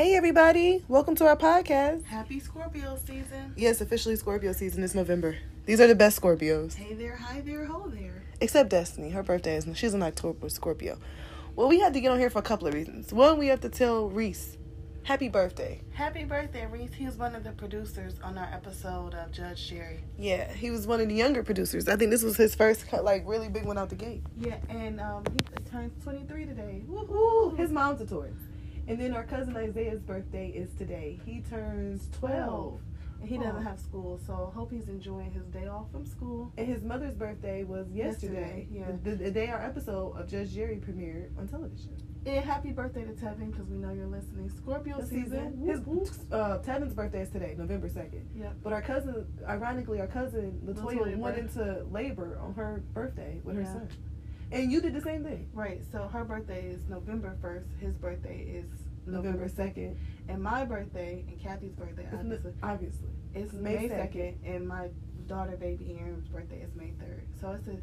Hey everybody, welcome to our podcast. Happy Scorpio season. Yes, officially Scorpio season is November. These are the best Scorpios. Hey there, hi there, ho there. Except Destiny. Her birthday is she's an October Scorpio. Well, we had to get on here for a couple of reasons. One, we have to tell Reese happy birthday. Happy birthday, Reese. He was one of the producers on our episode of Judge Jerry. Yeah, he was one of the younger producers. I think this was his first like really big one out the gate. Yeah, and um, he turns 23 today. Woohoo! His mom's a Taurus. And then our cousin Isaiah's birthday is today. He turns 12. And he doesn't have school, so hope he's enjoying his day off from school. And his mother's birthday was yesterday. Yesterday, yeah. The, the, the day our episode of Judge Jerry premiered on television. And happy birthday to Tevin, because we know you're listening. Scorpio The season. His Whoop, whoop. uh, Tevin's birthday is today, November second. Yep. But our cousin, ironically, our cousin Latoya Latoya went into labor on her birthday with her son, and you did the same thing. Right, so her birthday is November 1st. His birthday is November second, And my birthday and Kathy's birthday, obviously, obviously. It's May 2nd. and my daughter, baby Aaron's birthday is May third. So it's a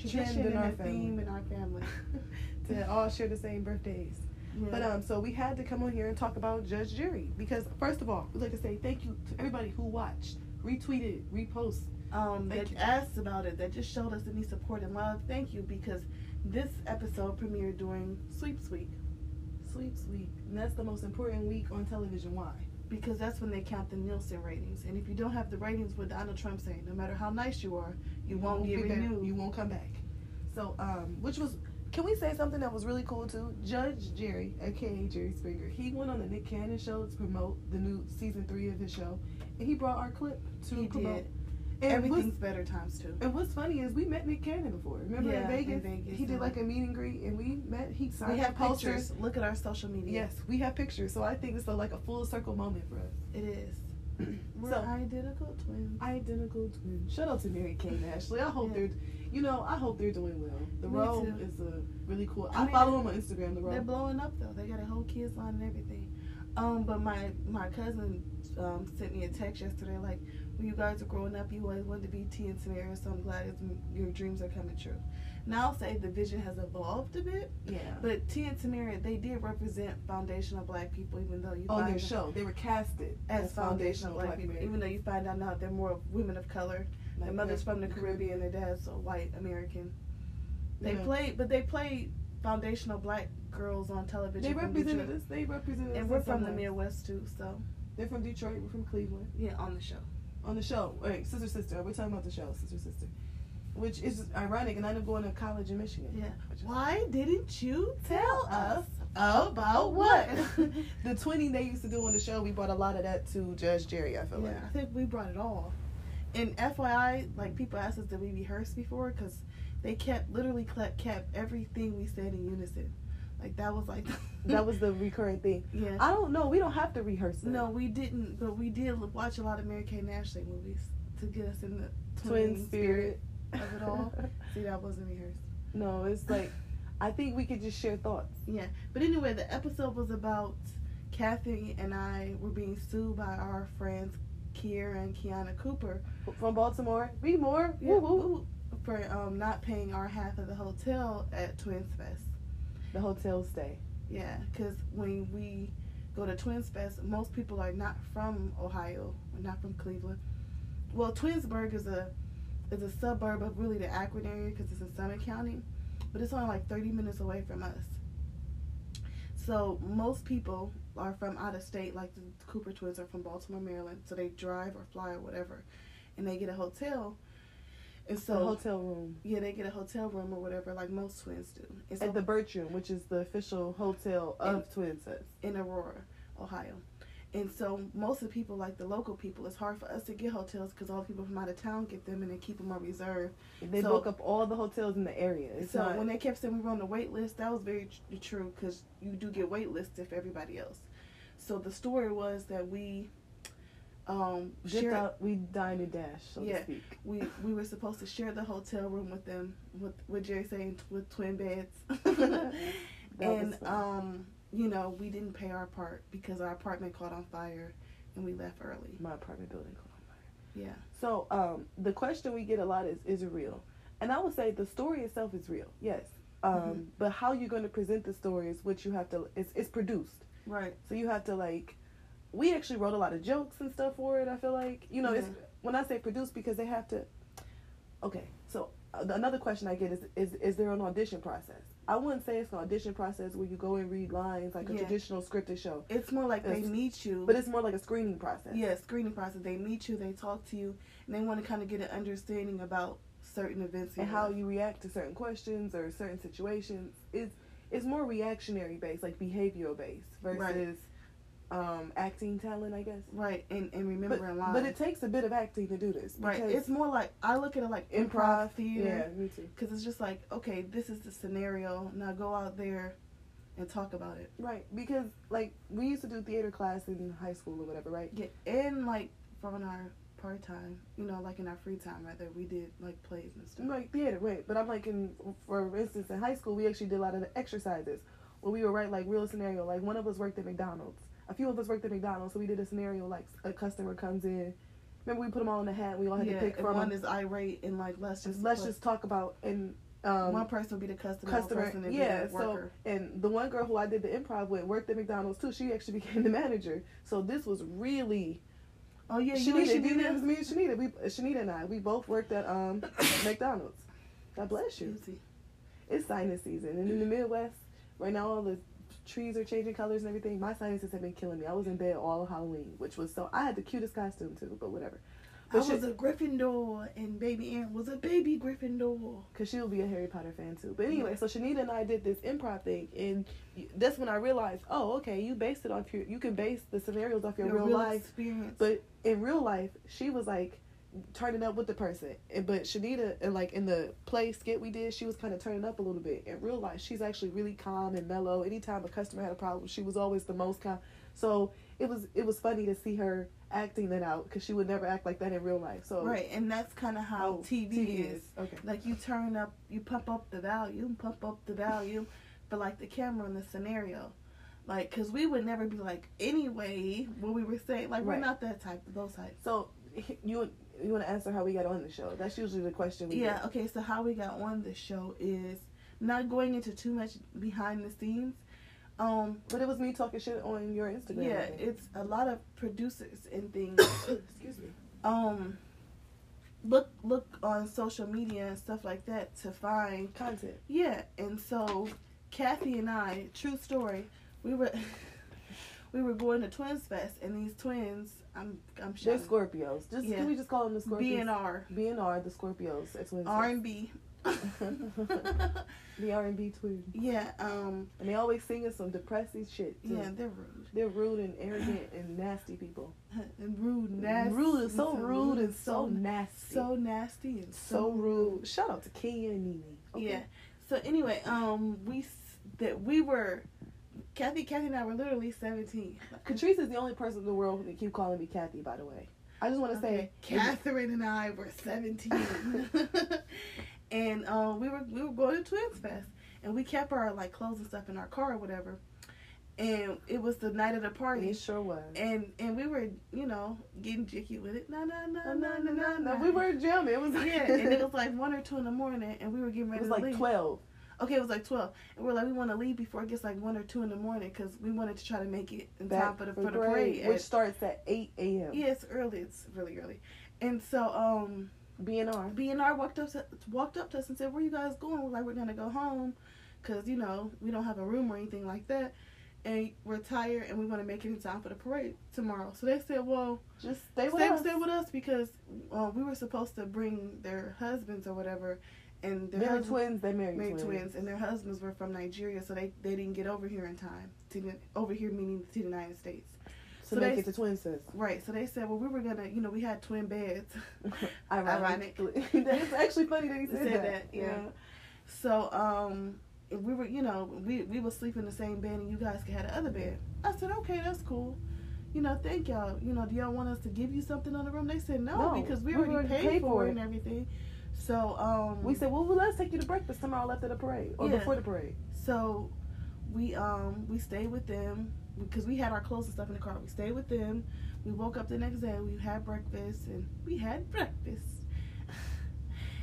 tradition in and our a theme in our family. to all share the same birthdays. Yeah. But um, so we had to come on here and talk about Judge Jerry because first of all, we'd like to say thank you to everybody who watched, retweeted, reposted. um, thank that you. asked about it, that just showed us any support and love. Thank you because this episode premiered during Sweeps Week Sweet, week, and that's the most important week on television. Why? because that's when they count the Nielsen ratings. And if you don't have the ratings with Donald Trump saying, no matter how nice you are, you won't get be there. renewed. You won't come back. So, um, which was, can we say something that was really cool too? Judge Jerry, aka Jerry Springer, he went on the Nick Cannon show to promote the new season three of his show, and he brought our clip to He promote. did. And Everything's better times two. and what's funny is we met Nick Cannon before. Remember Yeah, in, in Vegas? Vegas, He did like a meet and greet, and we met. He signed We have posters. pictures. Look at our social media. Yes, we have pictures. So I think it's a, like a full circle moment for us. It is. We're So- identical twins. Identical twins. Shout out to Mary-Kate and Ashley. I hope Yeah. they're, you know, I hope they're doing well. The Me Row too. is a really cool. I I, mean, follow them on Instagram. The They're blowing up though. They got a whole kids line and everything. Um, but my my cousin um, sent me a text yesterday like, when you guys are growing up, you always wanted to be Tia and Tamera, so I'm glad it's, your dreams are coming true. Now I'll say the vision has evolved a bit, Yeah. but Tia and Tamera they did represent foundational black people, even though you on their show, they were casted as foundational black, people, men. even though you find out now they're more women of color. Like, Their mother's from the Caribbean, their dad's a white American. They Yeah. played, but they played foundational black girls on television. They represented us. They represented us. And we're from the. Midwest too, so They're from Detroit. We're from Cleveland. yeah, on the show. On the show, wait, sister, sister. We're talking about the show, sister, sister. Which is ironic, and I ended up going to college in Michigan. Yeah. Why didn't you Tell us about what? the twinning they used to do on the show, we brought a lot of that to Judge Jerry. I feel yeah, like. I think we brought it all. And FYI, like people asked us did we rehearse before because they kept literally kept everything we said in unison. Like that was like That was the recurring thing. yeah. I don't know. We don't have to rehearse it. No, we didn't, but we did watch a lot of Mary-Kate Ashley movies to get us in the twin twinning spirit. of it all. See, that wasn't rehearsed. no, it's like I think we could just share thoughts. Yeah, but anyway, the episode was about Kathy and I were being sued by our friends Kiera and Kiana Cooper From Baltimore, read more. yeah, Woo woo. for um, not paying our half of the hotel at Twins Fest. The hotel stay. Yeah, because when we go to Twins Fest, most people are not from Ohio, not from Cleveland. Well, Twinsburg is a is a suburb of really the Akron area because it's in Summit County, but it's only like 30 minutes away from us. So most people are from out of state, like the Cooper twins are from Baltimore, Maryland. So they drive or fly or whatever, and they get a hotel. And So so hotel room yeah, they get a hotel room or whatever, like most twins do. And so at the Bertram, which is the official hotel of Twins Fest. in Aurora, Ohio. And so most of the people, like the local people, it's hard for us to get hotels because all the people from out of town get them and they keep them on reserve. They So- book up all the hotels in the area. It's so not, when they kept saying we were on the wait list, that was very tr- true because you do get wait lists if everybody else. So the story was that we um shared, out, we dine and dash, so Yeah. to speak. we we were supposed to share the hotel room with them with with Jerry saying with twin beds. And um you know we didn't pay our part because our apartment caught on fire and we left early. my apartment building caught on fire. Yeah. So um, the question we get a lot is, is it real? And I would say the story itself is real, yes. Um, Mhm. But how you're going to present the story is what you have to. It's, it's produced. Right. So you have to like, we actually wrote a lot of jokes and stuff for it. I feel like you know, it's when I say produce because they have to. Okay, so uh, another question I get is is is there an audition process? I wouldn't say it's an audition process where you go and read lines like a Yeah. traditional scripted show, It's more like they meet you. but it's more like a screening process. yeah, screening process. They meet you, they talk to you, and they want to kind of get an understanding about certain events and how life. you react to certain questions or certain situations It's it's more reactionary based, like behavioral based versus um, acting talent, I guess. Right, and, and But, remembering lines. but it takes a bit of acting to do this. right, it's more like I look at it like improv, improv theater Yeah, me too. because it's just like okay, this is the scenario. Now go out there and talk about it. Right, because like we used to do theater class in high school or whatever, right? Yeah, and like from our part time, you know, like in our free time, rather we did like plays and stuff. Like theater, right? But I'm like in, for instance, in high school, we actually did a lot of the exercises where we would write like real scenario. Like one of us worked at McDonald's, a few of us worked at McDonald's, so we did a scenario like a customer comes in. Remember we put them all in a hat. We all had yeah, to pick and from one is irate and like let's just Let's put- just talk about and um, one person will be the customer, customer, person will yeah. So and the one girl who I did the improv with worked at McDonald's too. She actually became the manager. So this was really oh yeah, you and Shanita, you know it was me and Shanita. We Shanita and I, we both worked at um McDonald's. God bless you. It's sinus season, and in the Midwest, right now all the trees are changing colors and everything. My sinuses have been killing me. I was in bed all Halloween, which was so. I had the cutest costume too, but whatever. I But was a Gryffindor and baby Aaron was a baby Gryffindor. Cause she'll be a Harry Potter fan too. But anyway, so Shanita and I did this improv thing, and that's when I realized, oh, okay, you based it off your, you can base the scenarios off your, Your real, life. experience. But in real life, she was like turning up with the person, and but Shanita, and like in the play skit we did, she was kind of turning up a little bit. In real life, she's actually really calm and mellow. Anytime a customer had a problem, she was always the most calm. So it was it was funny to see her acting that out because she would never act like that in real life. So right, and that's kind of how Oh, TV, is. okay. Like you turn up, you pump up the volume, pump up the volume, for like the camera and the scenario. Like, cause we would never be like, anyway, what we were saying. Like, we're not that type of those types. So you you want to answer how we got on the show? That's usually the question we Yeah. get. Okay. So how we got on the show is not going into too much behind the scenes. Um. But it was me talking shit on your Instagram. Yeah. It's a lot of producers and things. excuse me. um. Look look on social media and stuff like that to find Content. Yeah, and so Kathy and I, true story, we were we were going to Twins Fest, and these twins, I'm I'm sure. They're Scorpios. Just Yeah. can we just call them the Scorpios? BNR, BNR, the Scorpios. R and B. the R and B twins, Yeah, um, and they always singing some depressing shit. Too. yeah, they're rude, They're rude and arrogant and nasty people. and rude, nasty, rude, so rude and so nasty. so nasty and so rude. Shout out to Kenya and Nene. Okay. Yeah. So anyway, um, we that we were, Kathy, Kathy and I were literally seventeen. Catrice is the only person in the world that keep calling me Kathy. By the way, I just want to Okay, say, Catherine and I were seventeen, and uh, we were we were going to Twins Fest, and we kept our like clothes and stuff in our car or whatever, and it was the night of the party. it sure was. and and we were you know getting jicky with it, na na na na na na. We were jamming. It was yeah, and it was like one or two in the morning, and we were getting ready. it was like leave. twelve. Okay, it was like twelve, and we're like we want to leave before it gets like one or two in the morning because we wanted to try to make it in time for the for the parade, parade. which at- starts at eight a.m. yeah, it's early. It's really early, and so um. BNR. BNR walked up to, walked up to us and said, "Where you guys going?" We're like, "We're gonna go home, cause you know we don't have a room or anything like that, and we're tired and we want to make it in time for the parade tomorrow." So they said, "Well, Just stay with stay, us. stay with us because uh, we were supposed to bring their husbands or whatever, and their They're husbands twins. They married, married twins. twins, and their husbands were from Nigeria, so they they didn't get over here in time to over here meaning to the United States." So make they- get the twin sis. Right. So they said, "Well, we were gonna, you know, we had twin beds." Ironically, it's actually funny that he said, Said that. that, yeah. So, um, if we were, you know, we we would sleep in the same bed, and you guys have the other bed. I said, okay, that's cool. You know, thank y'all. You know, do y'all want us to give you something on the room? They said no, No, because we we already already paid, paid for it. and everything. So, um, We said, well, well, let's take you to breakfast tomorrow after the parade or Yeah. before the parade. so we um we stayed with them because we had our clothes and stuff in the car. We stayed with them. We woke up the next day. We had breakfast and we had breakfast.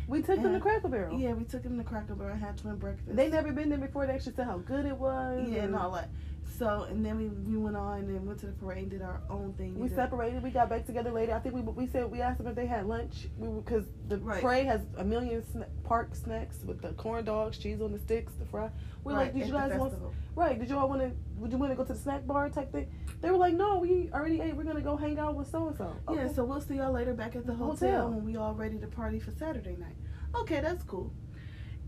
We took them to Cracker Barrel. Yeah, we took them to Cracker Barrel and had twin breakfast. They never been there before. They actually said how good it was. Yeah, and and all that. So and then we, we went on and went to the parade and did our own thing. We separated. We got back together later. I think we we said we asked them if they had lunch. We because the Right. parade has a million sna- park snacks with the corn dogs, cheese on the sticks, the fry. We're right, like, did you guys want? Right? Did you all want to? Would you want to go to the snack bar type thing? They were like, no, we already ate. We're gonna go hang out with so and so. Yeah, so we'll see y'all later back at the hotel, Hotel. when we all ready to party for Saturday night. Okay, that's cool.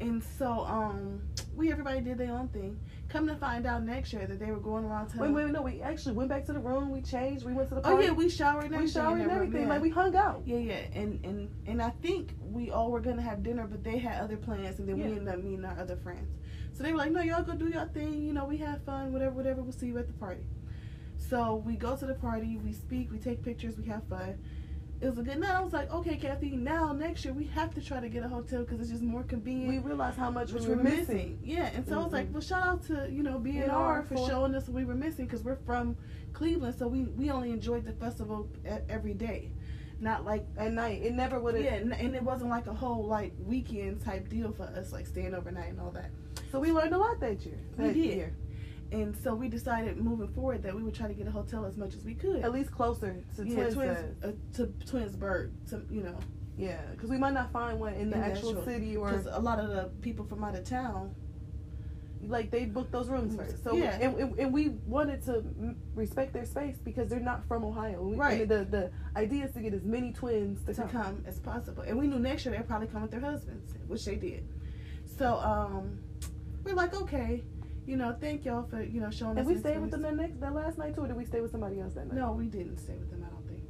And so um we everybody did their own thing. Come to find out next year that they were going around town. Wait, wait, no. We actually went back to the room. We changed. We went to the party. Oh yeah, we showered and we everything. showered and everything. yeah. Like we hung out. Yeah, yeah, and and and I think we all were gonna have dinner, but they had other plans, and then Yeah. we ended up meeting our other friends. So they were like, "No, y'all go do your thing. You know, we have fun. Whatever, whatever. We'll see you at the party." So we go to the party, we speak, we take pictures, we have fun. It was a good night. I was like, "Okay, Kathy. Now next year we have to try to get a hotel because it's just more convenient. We realized how much we were missing. Yeah, and so I was like, Mhm. "Well, shout out to you know B&R for for- showing us what we were missing because we're from Cleveland, so we we only enjoyed the festival every day, not like At night, it never would have. yeah, and, it wasn't like a whole like weekend type deal for us, like staying overnight and all that. So we learned a lot that year. We that did. year. And so we decided moving forward that we would try to get a hotel as much as we could. At least closer to yeah, Twins. Twins, uh, to Twinsburg, to you know, Yeah, because we might not find one in the In actual actual- city or because a lot of the people from out of town. like they booked those rooms first. So Yeah. and, and, and we wanted to respect their space because they're not from Ohio. We, Right. the the idea is to get as many twins to, to come. come as possible. And we knew next year they'd probably come with their husbands, which they did. So um, we're like, okay, you know, thank y'all for you know showing And we stayed with them that next that last night too, or did we stay with somebody else that night? No, we didn't stay with them. I don't think.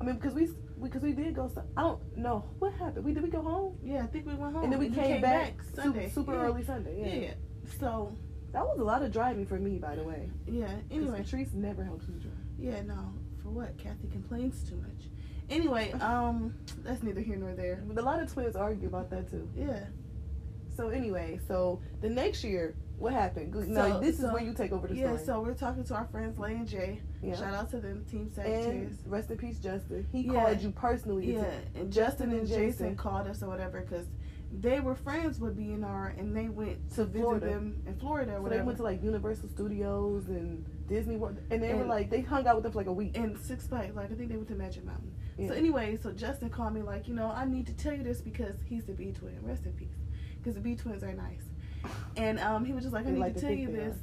I mean because we because we did go. I don't know what happened. We did we go home Yeah, I think we went home. and then we came, back, su- Sunday, super Yeah. early Sunday. Yeah. Yeah. So that was a lot of driving for me, by the way. Yeah. Anyway, Patrice never helps me drive. Yeah, no. For what? Kathy complains too much. Anyway, um, that's neither here nor there. But a lot of twins argue about that too. Yeah. So anyway, so the next year, what happened? So- this so- is where you take over the Yeah, story. so we're talking to our friends Lay and Jay. yeah. Shout out to them, Team and Sagittarius. rest in peace, Justin. He Yeah. called you personally. Yeah, and Justin and Jason called us or whatever because they were friends with BNR and they went to, visit Florida. them in Florida or So they whatever. went to like Universal Studios and Disney World, and they were like they hung out with them for like a week. and Six Flags, like I think they went to Magic Mountain. Yeah. So anyway, so Justin called me like, you know, I need to tell you this because he's the B twin. Rest in peace, because the B twins are nice. And um, he was just like, I need like to tell you this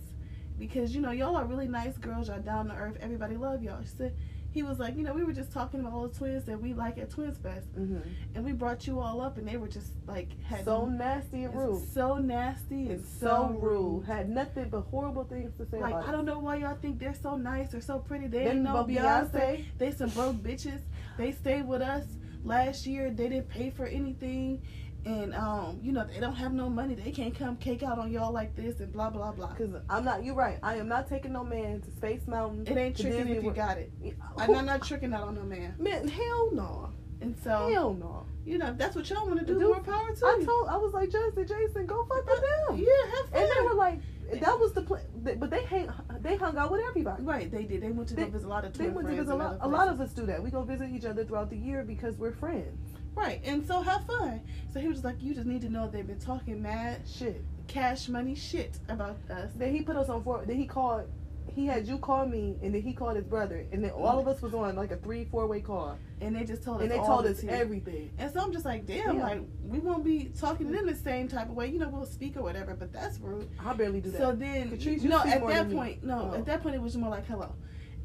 because you know y'all are really nice girls. Y'all down to earth. Everybody love y'all. She said he was like, you know, we were just talking about all the twins that we like at Twins Fest, hmm and we brought you all up, and they were just like had So nasty and rude. so nasty and And so rude. Had nothing but horrible things to say Like I don't know why y'all think they're so nice or so pretty. They Then ain't no but Beyonce. Beyonce. They some broke bitches. They stayed with us last year. They didn't pay for anything, and um, you know they don't have no money. They can't come cake out on y'all like this and blah blah blah. Because I'm not. You're right. I am not taking no man to Space Mountain. It ain't tricking Disney if you World. got it. I'm not, not tricking out on no man. Man, hell no. And so Hell no. you know if that's what y'all want to do. Do- More power to I you. told. I was like Justin, Jason, go fuck with them. Yeah, have fun. And they were like, that was the plan. But they hang, they hung out with everybody. right. They did. They went to They- visit a lot of They went to visit a lot. A lot of us do that. We go visit each other throughout the year because we're friends. Right. And so have fun. So he was like, you just need to know they've been talking mad Shit. cash money shit about us. Then he put us on four. Then he called. He had you call me, and then he called his brother, and then all of us was on like a three, four way call, and they just told us and they all told us everything. And so I'm just like, damn, Yeah. like we won't be talking to them the same type of way. You know, we'll speak or whatever, but that's rude. I barely do that. So then, Catrice, you no, at that than me. point, no, Oh. at that point it was more like hello.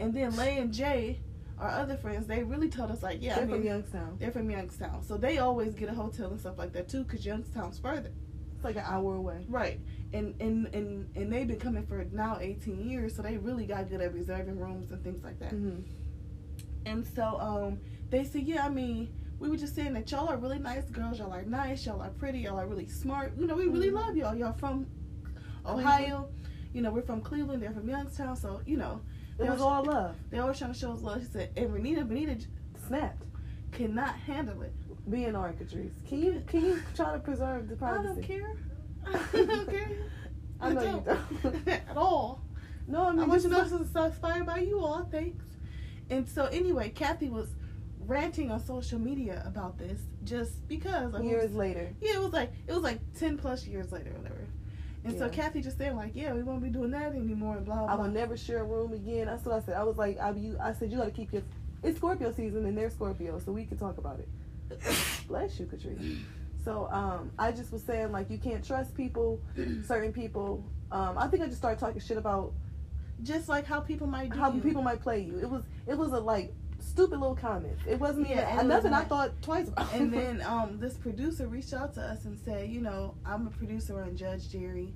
And then Lay and Jay, our other friends, they really told us like, yeah, They're I mean, from Youngstown. they're from Youngstown, so they always get a hotel and stuff like that too, because Youngstown's further. It's like an hour away. Right. And and and and they've been coming for now 18 years, so they really got good at reserving rooms and things like that. hmm And so um, they said, yeah, I mean, we were just saying that y'all are really nice girls. Y'all are nice. Y'all are pretty. Y'all are really smart. You know, we really Mhm. love y'all. Y'all from Ohio. You know, we're from Cleveland. They're from Youngstown. So you know, It They was was- all love. they always trying to show us love. She said, and Renita, j- Snapped. cannot handle it. Being our Catrice. Can you can you try to preserve the privacy? I don't care. I don't care. I know you don't. at all. No, I I mean want just you to know this is inspired by you all. Thanks. And so anyway, Kathy was ranting on social media about this just because like, years later. Yeah, it was like it was like ten plus years later, whatever. And so Kathy just saying like, yeah, we won't be doing that anymore and blah blah. I will never share a room again. That's what I said. I was like, I, you, I said you got to keep your. It's Scorpio season and they're Scorpio, so we can talk about it. Bless you, Katrina. So um, I just was saying like you can't trust people, certain people. Um, I think I just started talking shit about just like how people might do how you. people might play you. It was it was a like stupid little comment. It wasn't Yeah, even and it was nothing I thought twice about. and then um, this producer reached out to us and said, you know, I'm a producer on Judge Jerry,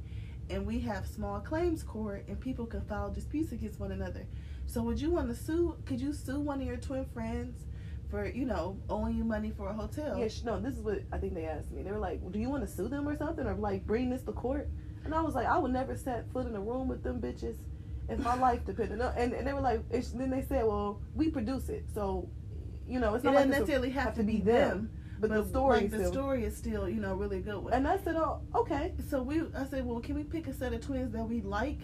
and we have small claims court, and people can file disputes against one another. So would you want to sue? Could you sue one of your twin friends for, you know, owing you money for a hotel? Yeah, no, this is what I think they asked me. They were like, "Do you want to sue them or something, or like bring this to court?" And I was like, "I would never set foot in a room with them bitches if my life depended." on And, and they were like, it's, then they said, "Well, we produce it, so you know, it's It not doesn't like it's a- necessarily have, to be them, but, the story like, the still." story is still, you know, really good one. And I said, "Oh, okay." so we I said, well, can we pick a set of twins that we like?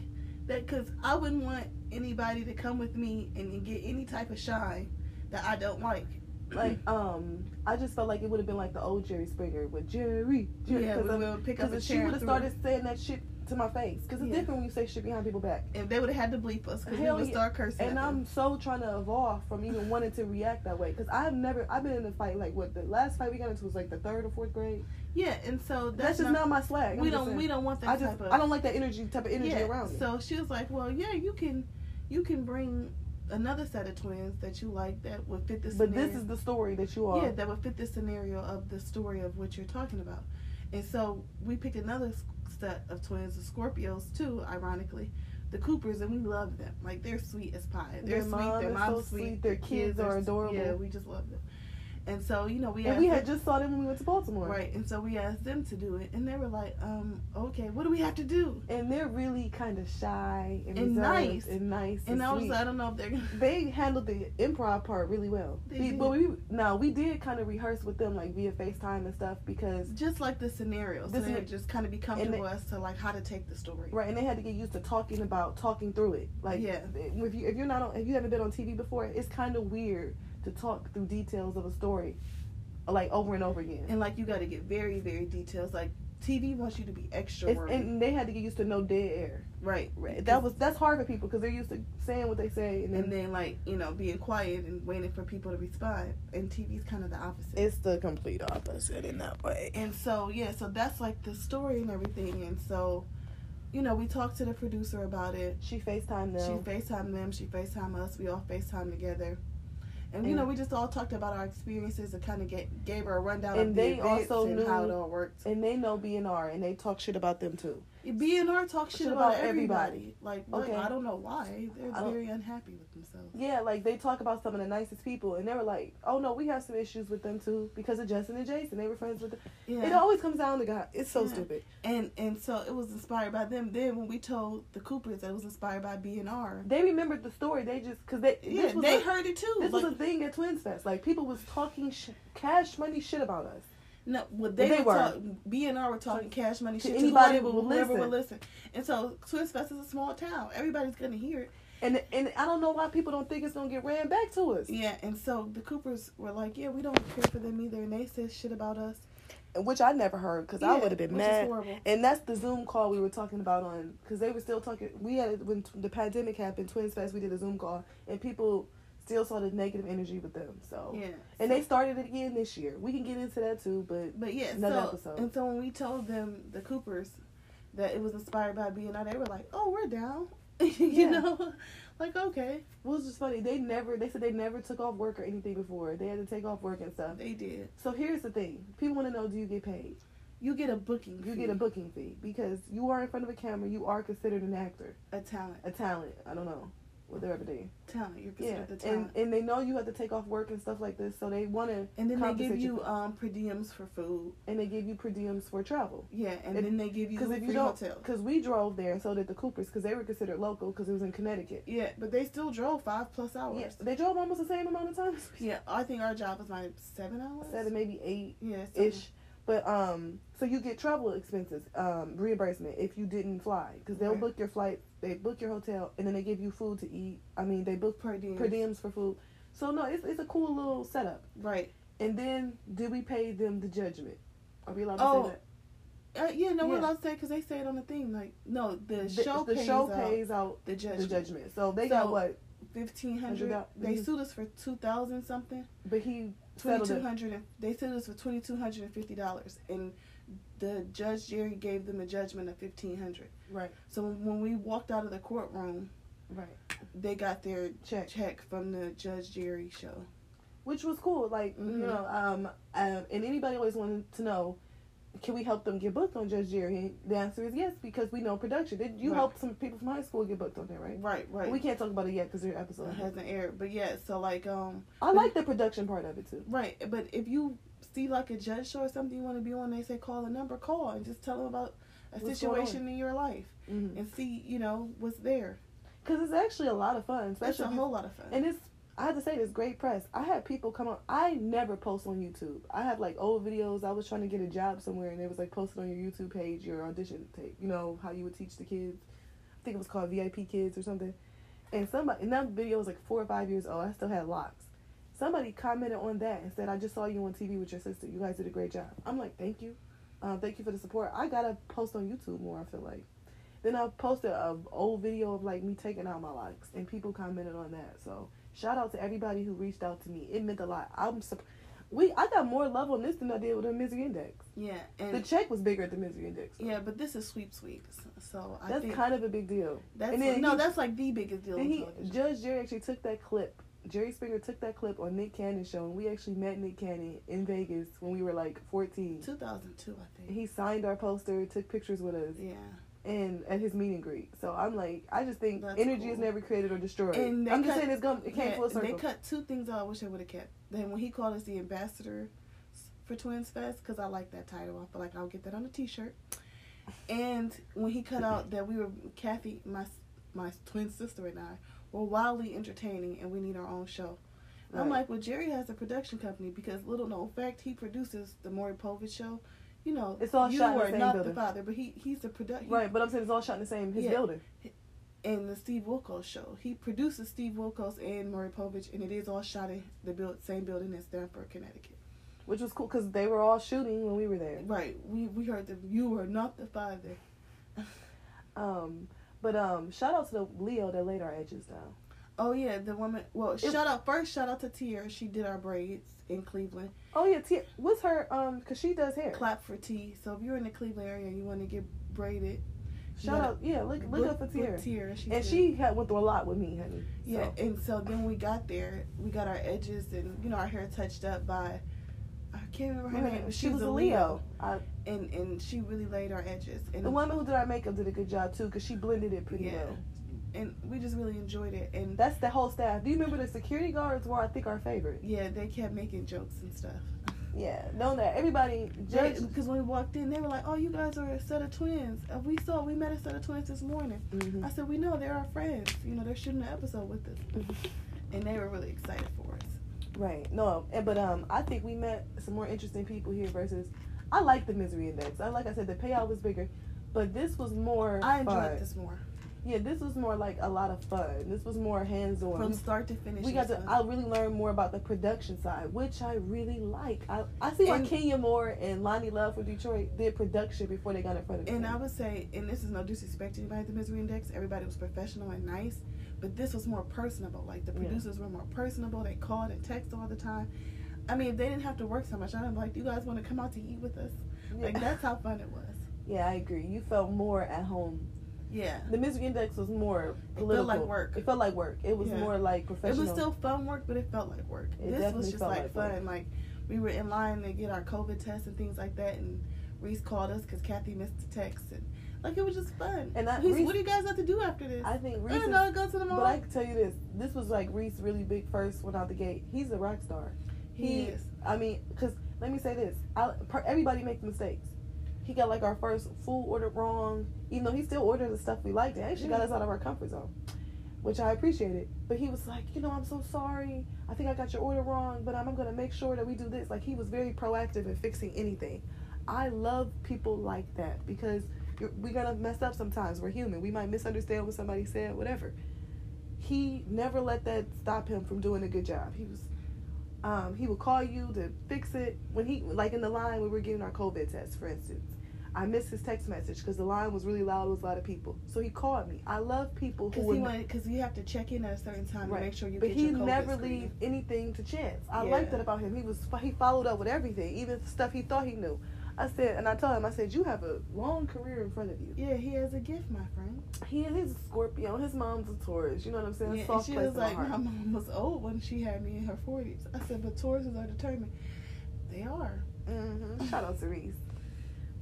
That because I wouldn't want anybody to come with me and get any type of shine that I don't like. Like, um, I just felt like it would have been like the old Jerry Springer with Jerry, Jerry, yeah, because we would pick up a Because she would have it. started saying that shit to my face. Because it's Yeah. different when you say shit behind people's back. and they would have had to bleep us because we would yeah. start cursing. And I'm them. so trying to evolve from even wanting to react that way. Because I've never, I've been in a fight like what the last fight we got into was like the third or fourth grade. yeah, and so That's, that's, just not, my swag. we I'm don't we don't want that I just, type of I don't like that energy type of energy yeah. around me. So she was like, well, yeah, you can you can bring another set of twins that you like that would fit this. but scenario. this is the story that you are. Yeah, that would fit the scenario of the story of what you're talking about. And so we picked another set of twins, the Scorpios too, ironically, the Coopers, and we love them. Like they're sweet as pie. They're Their sweet. mom their mom's so sweet. sweet, their kids are s- adorable. Yeah, we just love them. And so you know we and we had them- just saw them when we went to Baltimore. right. And so we asked them to do it, and they were like, um, okay, what do we have to do? And they're really kind of shy and, And nice. and nice. And I was sweet. I don't know if they're gonna. they handled the improv part really well. They We- did. But we no, we did kind of rehearse with them like via FaceTime and stuff because Just like the scenario, so This they just kind of be comfortable as to like how to take the story. right, and they had to get used to talking about talking through it. Like Yeah. if you if you're not on, if you haven't been on TV before, it's kind of weird to talk through details of a story like over and over again. And like you got to get very, very details. Like TV wants you to be extra and they had to get used to no dead air. right? Right. That was that's hard for people because they're used to saying what they say, and then And then like you know being quiet and waiting for people to respond. And TV's kind of the opposite. it's the complete opposite in that way. and so yeah, so that's like the story and everything. And so, you know, we talked to the producer about it. She Facetimed them. She them. FaceTime them. She FaceTime us. We all FaceTime together. And you know, we just all talked about our experiences and kind of get, gave her a rundown And of the they events also and knew- how it all worked. and they know BNR and they talk shit about them too. BNR talk shit Shit about, about everybody. everybody. Like, Okay. I don't know why. They're very unhappy with themselves. Yeah, like they talk about some of the nicest people, and they were like, "Oh no, we have some issues with them too because of Justin and Jason. They were friends with them." Yeah. It always comes down to God. It's so Yeah. stupid. and and so it was inspired by them. Then when we told the Coopers that it was inspired by BNR, They remembered the story. They just because they yeah, they a, heard it too. this Like, was a thing at Twins Fest. Like people was talking sh- cash money shit about us. No, well, they, they were, talk, BNR were talking cash money To shit anybody whoever, who will whoever listen. would listen. And so Twins Fest is a small town. Everybody's gonna hear it. And and I don't know why people don't think it's gonna get ran back to us. Yeah, and so the Coopers were like, yeah, we don't care for them either, and they said shit about us. Which I never heard because I would have been which is mad. horrible. And that's the Zoom call we were talking about on because they were still talking. We had when t- the pandemic happened, Twins Fest. We did a Zoom call, and people still saw the negative energy with them. So Yeah, and they started it again this year. We can get into that too, but But yeah, Another so episode. and so when we told them the Coopers that it was inspired by BNR, they were like, "Oh, we're down," you Yeah. know, like okay, it was just funny. They never. They said they never took off work or anything before. They had to take off work and stuff. they did. So here's the thing: people want to know, do you get paid? You get a booking. You fee, get a booking fee because you are in front of a camera. You are considered an actor, a talent, a talent. I don't know what they're ever doing. talent. You're Yeah, the and talent. and they know you have to take off work and stuff like this, so they want to, And, then they give you you um, per diems for food. and they give you per diems for travel. Yeah, and If- then they give you Because if you don't, because we drove there, and so did the Coopers, because they were considered local, because it was in Connecticut. Yeah, but they still drove five plus hours. Yeah, they drove almost the same amount of times. Yeah, I think our job was like seven hours. Seven, maybe eight Yeah, seven. ish. But um, so you get travel expenses, um, reimbursement if you didn't fly, because they'll Right. book your flight, they book your hotel, and then they give you food to eat. I mean, they book per diem. per diems for food. So no, it's it's a cool little setup. Right. And then did we pay them the judgment? Are we allowed to Oh, say that? Uh, yeah, no, we're Yeah. allowed to say because they say it on the thing. Like, no, the, The, show the pays show out pays out the the judgment. judgment. So they So- got what? Fifteen hundred. They sued us for two thousand something. But he Twenty two hundred. They sued us for twenty two hundred and fifty dollars, and the judge Jerry gave them a judgment of fifteen hundred. Right. So when we walked out of the courtroom, Right. they got their Check. check from the Judge Jerry show. Which was cool. Like you Mhm. know, um, um, and anybody always wanted to know, can we help them get booked on Judge Jerry? The answer is yes because we know production. Did you Right. help some people from high school get booked on there, right? Right, right. We can't talk about it yet because it episode. hasn't aired, but yeah. So like, um, I like the production part of it too. right. But if you see like a judge show or something you want to be on, they say call a number, call and just tell them about a What's situation in your life Mm-hmm. and see, you know, what's there. Because it's actually a lot of fun, It's especially a whole lot of fun. And it's I have to say it's great press. I had people come on. I never post on YouTube. I have like old videos. I was trying to get a job somewhere, and it was like posted on your YouTube page, your audition tape. You know how you would teach the kids. I think it was called VIP Kids or something. And somebody, and that video was like four or five years old. I still had locks. Somebody commented on that and said, "I just saw you on TV with your sister. You guys did a great job." I'm like, "Thank you, um, thank you for the support." I gotta post on YouTube more. I feel like. Then I posted a old video of like me taking out my locks, and people commented on that. So shout out to everybody who reached out to me. It meant a lot. I'm sup- we I got more love on this than I did with the Misery Index. yeah, The check was bigger at the Misery Index. yeah, but this is sweep sweeps, so I that's kind of a big deal. that's no, he- that's like the biggest deal. Then he. Judge Jerry actually took that clip. Jerry Springer took that clip on Nick Cannon's show, and we actually met Nick Cannon in Vegas when we were like 14. 2002, I think. He signed our poster, took pictures with us, yeah, and at his meet and greet. So I'm like, I just think That's energy is never created or destroyed. And I'm just saying it's gonna it came yeah, full circle. They cut two things out. I wish they would have kept. Then when he called us the ambassador for Twins Fest, because I like that title. I feel like I'll get that on a T-shirt. And when he cut out that we were Kathy, my my twin sister and I were wildly entertaining, and we need our own show. And I'm like, well, Jerry has a production company because little known fact, he produces the Maury Povich show. You know, It's all you shot in the not building. the father, but he he's the production. right, but I'm saying it's all shot in the same his Yeah. building. in the Steve Wilkos show. He produces Steve Wilkos and Maury Povich, and it is all shot in the build, same building in Stamford, Connecticut. Which was cool because they were all shooting when we were there. Right. We we heard that you were not the father. Um, but um, shout out to the Leo that laid our edges down. Oh yeah, the woman. Well, It- shout out first. Shout out to Tia. She did our braids in Cleveland. Oh yeah, T- what's her um? Cause she does hair. Clap for T. So if you're in the Cleveland area and you want to get braided, Shout out, yeah. Look, look book- up for Tiara. Tia. She's And she had went through a lot with me, honey. Yeah, So, and so then we got there, we got our edges and you know our hair touched up by I can't remember her right. name. but she was a Leo. I, and and she really laid our edges. And the woman who did our makeup did a good job too, cause she blended it pretty Yeah. well. and we just really enjoyed it. And That's the whole staff. Do you remember the security guards were, I think, our favorite? yeah, they kept making jokes and stuff. Yeah, know that everybody. Because when we walked in, they were like, "Oh, you guys are a set of twins. Uh, we saw, we met a set of twins this morning." Mhm. I said, "We know they're our friends. You know, they're shooting an episode with us," Mhm. and they were really excited for us. Right. No, and but um, I think we met some more interesting people here versus. I like the misery index. I like I said the payout was bigger, but this was more. I enjoyed fun. this more Yeah, this was more like a lot of fun. This was more hands on. from start to finish. we got to. I really learned more about the production side, which I really like. I I see why Kenya Moore and Loni Love from Detroit did production before they got in front of. And I would say, and this is no disrespect to anybody at the Misery Index, everybody was professional and nice, but this was more personable. Like the Yeah. producers were more personable. They called and texted all the time. I mean, if they didn't have to work so much. I'm like, "Do you guys want to come out to eat with us? Like that's how fun it was. yeah, I agree. You felt more at home. Yeah. The misery index was more It felt like work. It felt like work. It was Yeah. more like professional. It was still fun work, but it felt like work. It this was just like, like work. fun. Like we were in line to get our COVID tests and things like that, and Reese called us because Kathy missed the text, and like it was just fun. And that Reese, Reese- what do you guys have to do after this? I think Reese. I don't know. Go to the mall. But I can tell you this: this was like Reese really big first went out the gate. He's a rock star. He, is. I mean, because let me say this: I, per, everybody makes mistakes. He got like our first food order wrong, even though he still ordered the stuff we liked. It actually got us out of our comfort zone, which I appreciated. But he was like, you know, I'm so sorry. I think I got your order wrong, but I'm gonna make sure that we do this. Like he was very proactive in fixing anything. I love people like that because we're gonna mess up sometimes. We're human. We might misunderstand what somebody said, whatever. He never let that stop him from doing a good job. He was um, he would call you to fix it when he like in the line we were getting our COVID test, for instance. I missed his text message because the line was really loud. It was a lot of people. So he called me. I love people who Because would he wanted, because you have to check in at a certain time Right. to make sure you But get he never leave anything to chance. I Yeah. liked that about him. He was he followed up with everything, even stuff he thought he knew. I said, and I told him, I said, you have a long career in front of you. Yeah, he has a gift, my friend. He he's a Scorpio. His mom's a Taurus. You know what I'm saying? Yeah, Soft she place was my like, heart. my mom was old when she had me in her 40s. I said, but Tauruses are determined. They are. hmm Shout out to Reese.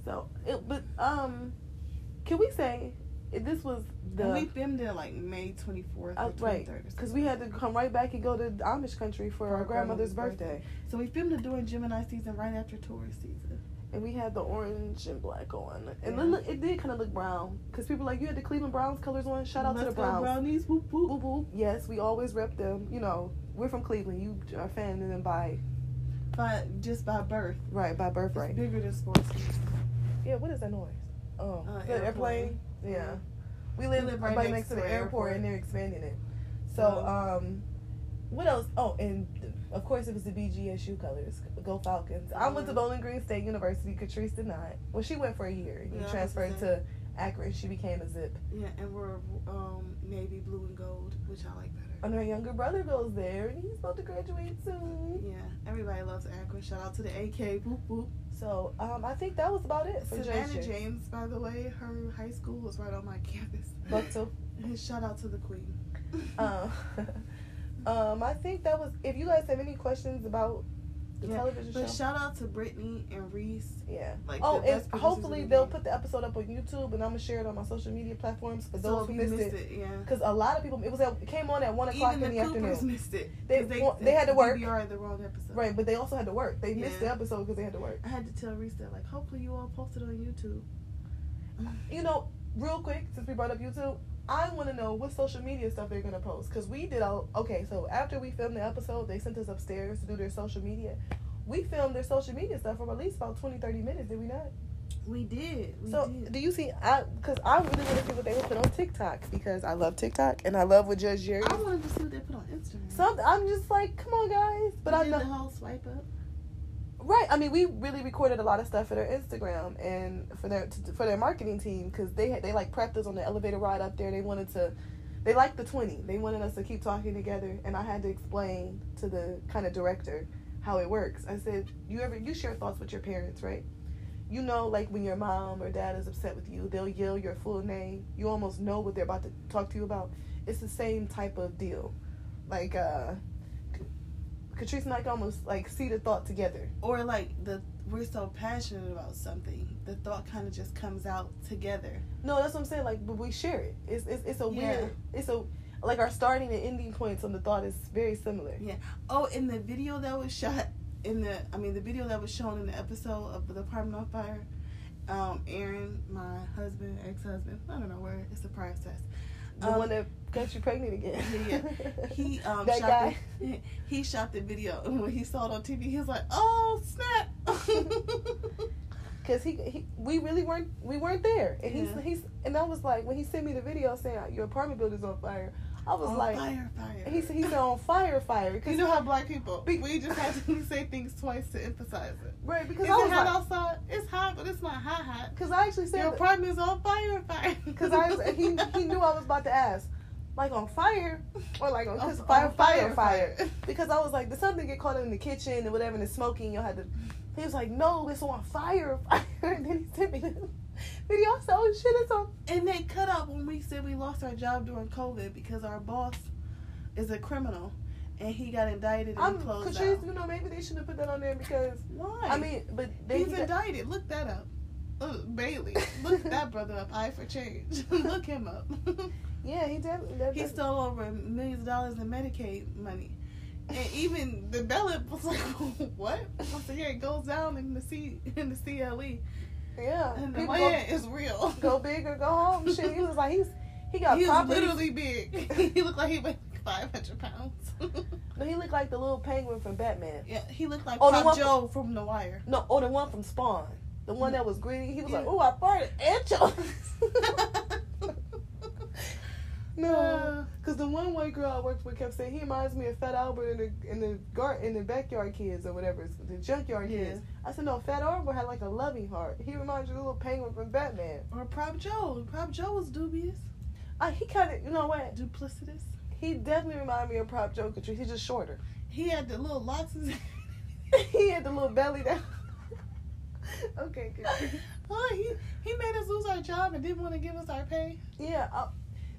So, it, but um, can we say if this was the and we filmed it like May 24th Uh, or 23rd. right, because we had to come right back and go to Amish country for, For our grandmother's grandmother's birthday. So we filmed it during Gemini season, right after Taurus season. And we had the orange and black on, and Yeah. it, look, it did kind of look brown because people like you had the Cleveland Browns colors on. Shout out Let's to the Browns. Brownies, whoop whoop. Boo boo. Yes, we always rep them. You know, we're from Cleveland. You are a fan of them by But just by birth, right by it's birthright. bigger than sports. Yeah. What is that noise? Oh, Uh, the airplane. airplane. Yeah. We live, We live right right, next next to the the airport, airport. and they're expanding it. So, um, what else? Oh, and of course it was the BGSU colors. Go Falcons. I went to. Bowling Green State University. Catrice did not. Well, she went for a year. and Yeah, transferred to Akron. She became a zip. Yeah, and we're um, navy blue and gold, which I like better. And her younger brother goes there, and he's about to graduate soon. Yeah, everybody loves Akron. Shout out to the AK, whoop whoop. So, um, I think that was about it for Savannah JJ. James, by the way, her high school was right on my campus. Buckto. Shout out to the queen. Um, um, I think that was. If you guys have any questions about the Yeah, television But show, shout out to Brittany and Reese. yeah. Like oh, and hopefully the they'll put the episode up on YouTube, and I'm gonna share it on my social media platforms for those who missed, missed it. it, yeah. Because a lot of people, it was at, it came on at one o'clock Even in the, the Coopers afternoon. missed it. They- 'cause well, they had to work. DVR the wrong episode. Right, but they also had to work. They missed the episode because they had to work. I had to tell Reese that, like, hopefully you all posted on YouTube. You know, real quick, since we brought up YouTube, I want to know what social media stuff they're gonna post. Cause we did all okay. So after we filmed the episode, they sent us upstairs to do their social media. We filmed their social media stuff for at least about 20, 30 minutes. Did we not? We did. We so did. do you see? I because I really want to see what they will put on TikTok because I love TikTok and I love what Judge Jerry. I wanted to see what they put on Instagram. Some I'm just like, come on, guys. But I did know the whole swipe up. Right. I mean, we really recorded a lot of stuff for their Instagram and for their for their marketing team because they had, they like prepped us on the elevator ride up there. They wanted to, they liked the twenty. They wanted us to keep talking together, and I had to explain to the kind of director how it works. I said, you ever you share thoughts with your parents, right? You know, like when your mom or dad is upset with you, they'll yell your full name. You almost know what they're about to talk to you about. It's the same type of deal. Like, uh, Catrice and I can almost like see the thought together. Or like the we're so passionate about something, the thought kind of just comes out together. No, that's what I'm saying. Like, but we share it. It's it's, it's a Yeah. weird. It's a like our starting and ending points on the thought is very similar. Yeah. Oh, in the video that was shot in the, I mean, the video that was shown in the episode of the apartment on fire, um, Aaron, my husband, ex-husband, I don't know where it's a process. The Um, one that got you pregnant again. Yeah, He um that shot guy. The, he shot the video, and when he saw it on TV, he was like, "Oh snap!" Cause he, he we really weren't we weren't there, and Yeah. he's he's and I was like when he sent me the video saying your apartment building's on fire, I was on like fire, fire. he said he said on fire fire Cause you know how black people Be- we just have to say things twice to emphasize it. right because Is I it hot like outside? It's hot, but it's not hot hot. because I actually said Your apartment is on fire, fire. Because I was, he he knew I was about to ask, like on fire or like on, On- fire, fire, fire, fire, Because I was like, did something get caught in the kitchen and whatever and it's smoking? You'll have to. He was like, no, it's on fire, fire. And then he sent me the video. I said, oh shit, it's on. And they cut out when we said we lost our job during COVID because our boss is a criminal and he got indicted and I'm closed Catrice, out. you know, maybe they should have put that on there because Why? I mean, but they he's he got- indicted. Look that up. Uh, Bailey, look that brother up. Eye for change. look him up. Yeah, he definitely. He stole over millions of dollars in Medicaid money. And even the ballot was like, what? I said, yeah, it goes down in the C in the CLE. yeah, And the land is real. go, big or go home. Shit, he was like, he's he got He's properties. literally big. he looked like he weighed 500 pounds. No, he looked like the little penguin from Batman. yeah, he looked like Oh, the Pop one- Joe from The Wire. No, oh, the one from Spawn. The one that was greedy. He was like, Yeah. oh, I farted. Anchovies. No, because the one white girl I worked with kept saying he reminds me of Fat Albert in the in the gar in the backyard kids or whatever, the junkyard Yeah. kids. I said no, Fat Albert had like a loving heart. He reminds you of the little penguin from Batman. Or Prop Joe. Prop Joe was dubious, Uh, he kind of, you know what? duplicitous. He definitely reminded me of Prop Joe Catrice. He's just shorter. He had the little locks. he had the little belly down. okay, good. oh, he he made us lose our job and didn't want to give us our pay. Yeah, uh,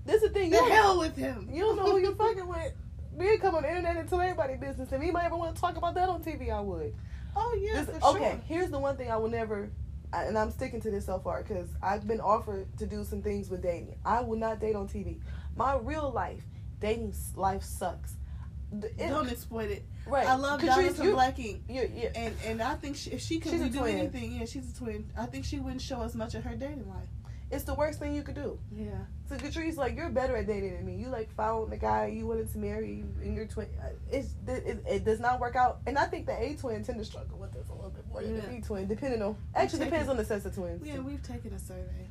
this is the thing. The You, hell with him. you don't know who you're fucking with. We come on the internet and tell everybody business. If anybody ever want to talk about that on TV, I would. Oh yeah, This- okay, sure. here's the one thing I will never, I- and I'm sticking to this so far because I've been offered to do some things with dating. I will not date on TV. My real life, dating life sucks. It- Don't exploit it. right. I love from you- Black Ink. you- And and I think she, if she could twin. anything, yeah, she's a twin. I think she wouldn't show us much of her dating life. it's the worst thing you could do. Yeah. So Catrice, like you're better at dating than me. You like found the guy you wanted to marry in your twin. uh, It's it, it does not work out, and I think the A twin tend to struggle with this a little bit more than Yeah. the B twin, depending on. Actually, take depends on the sex of twins. Yeah, too. we've taken a survey.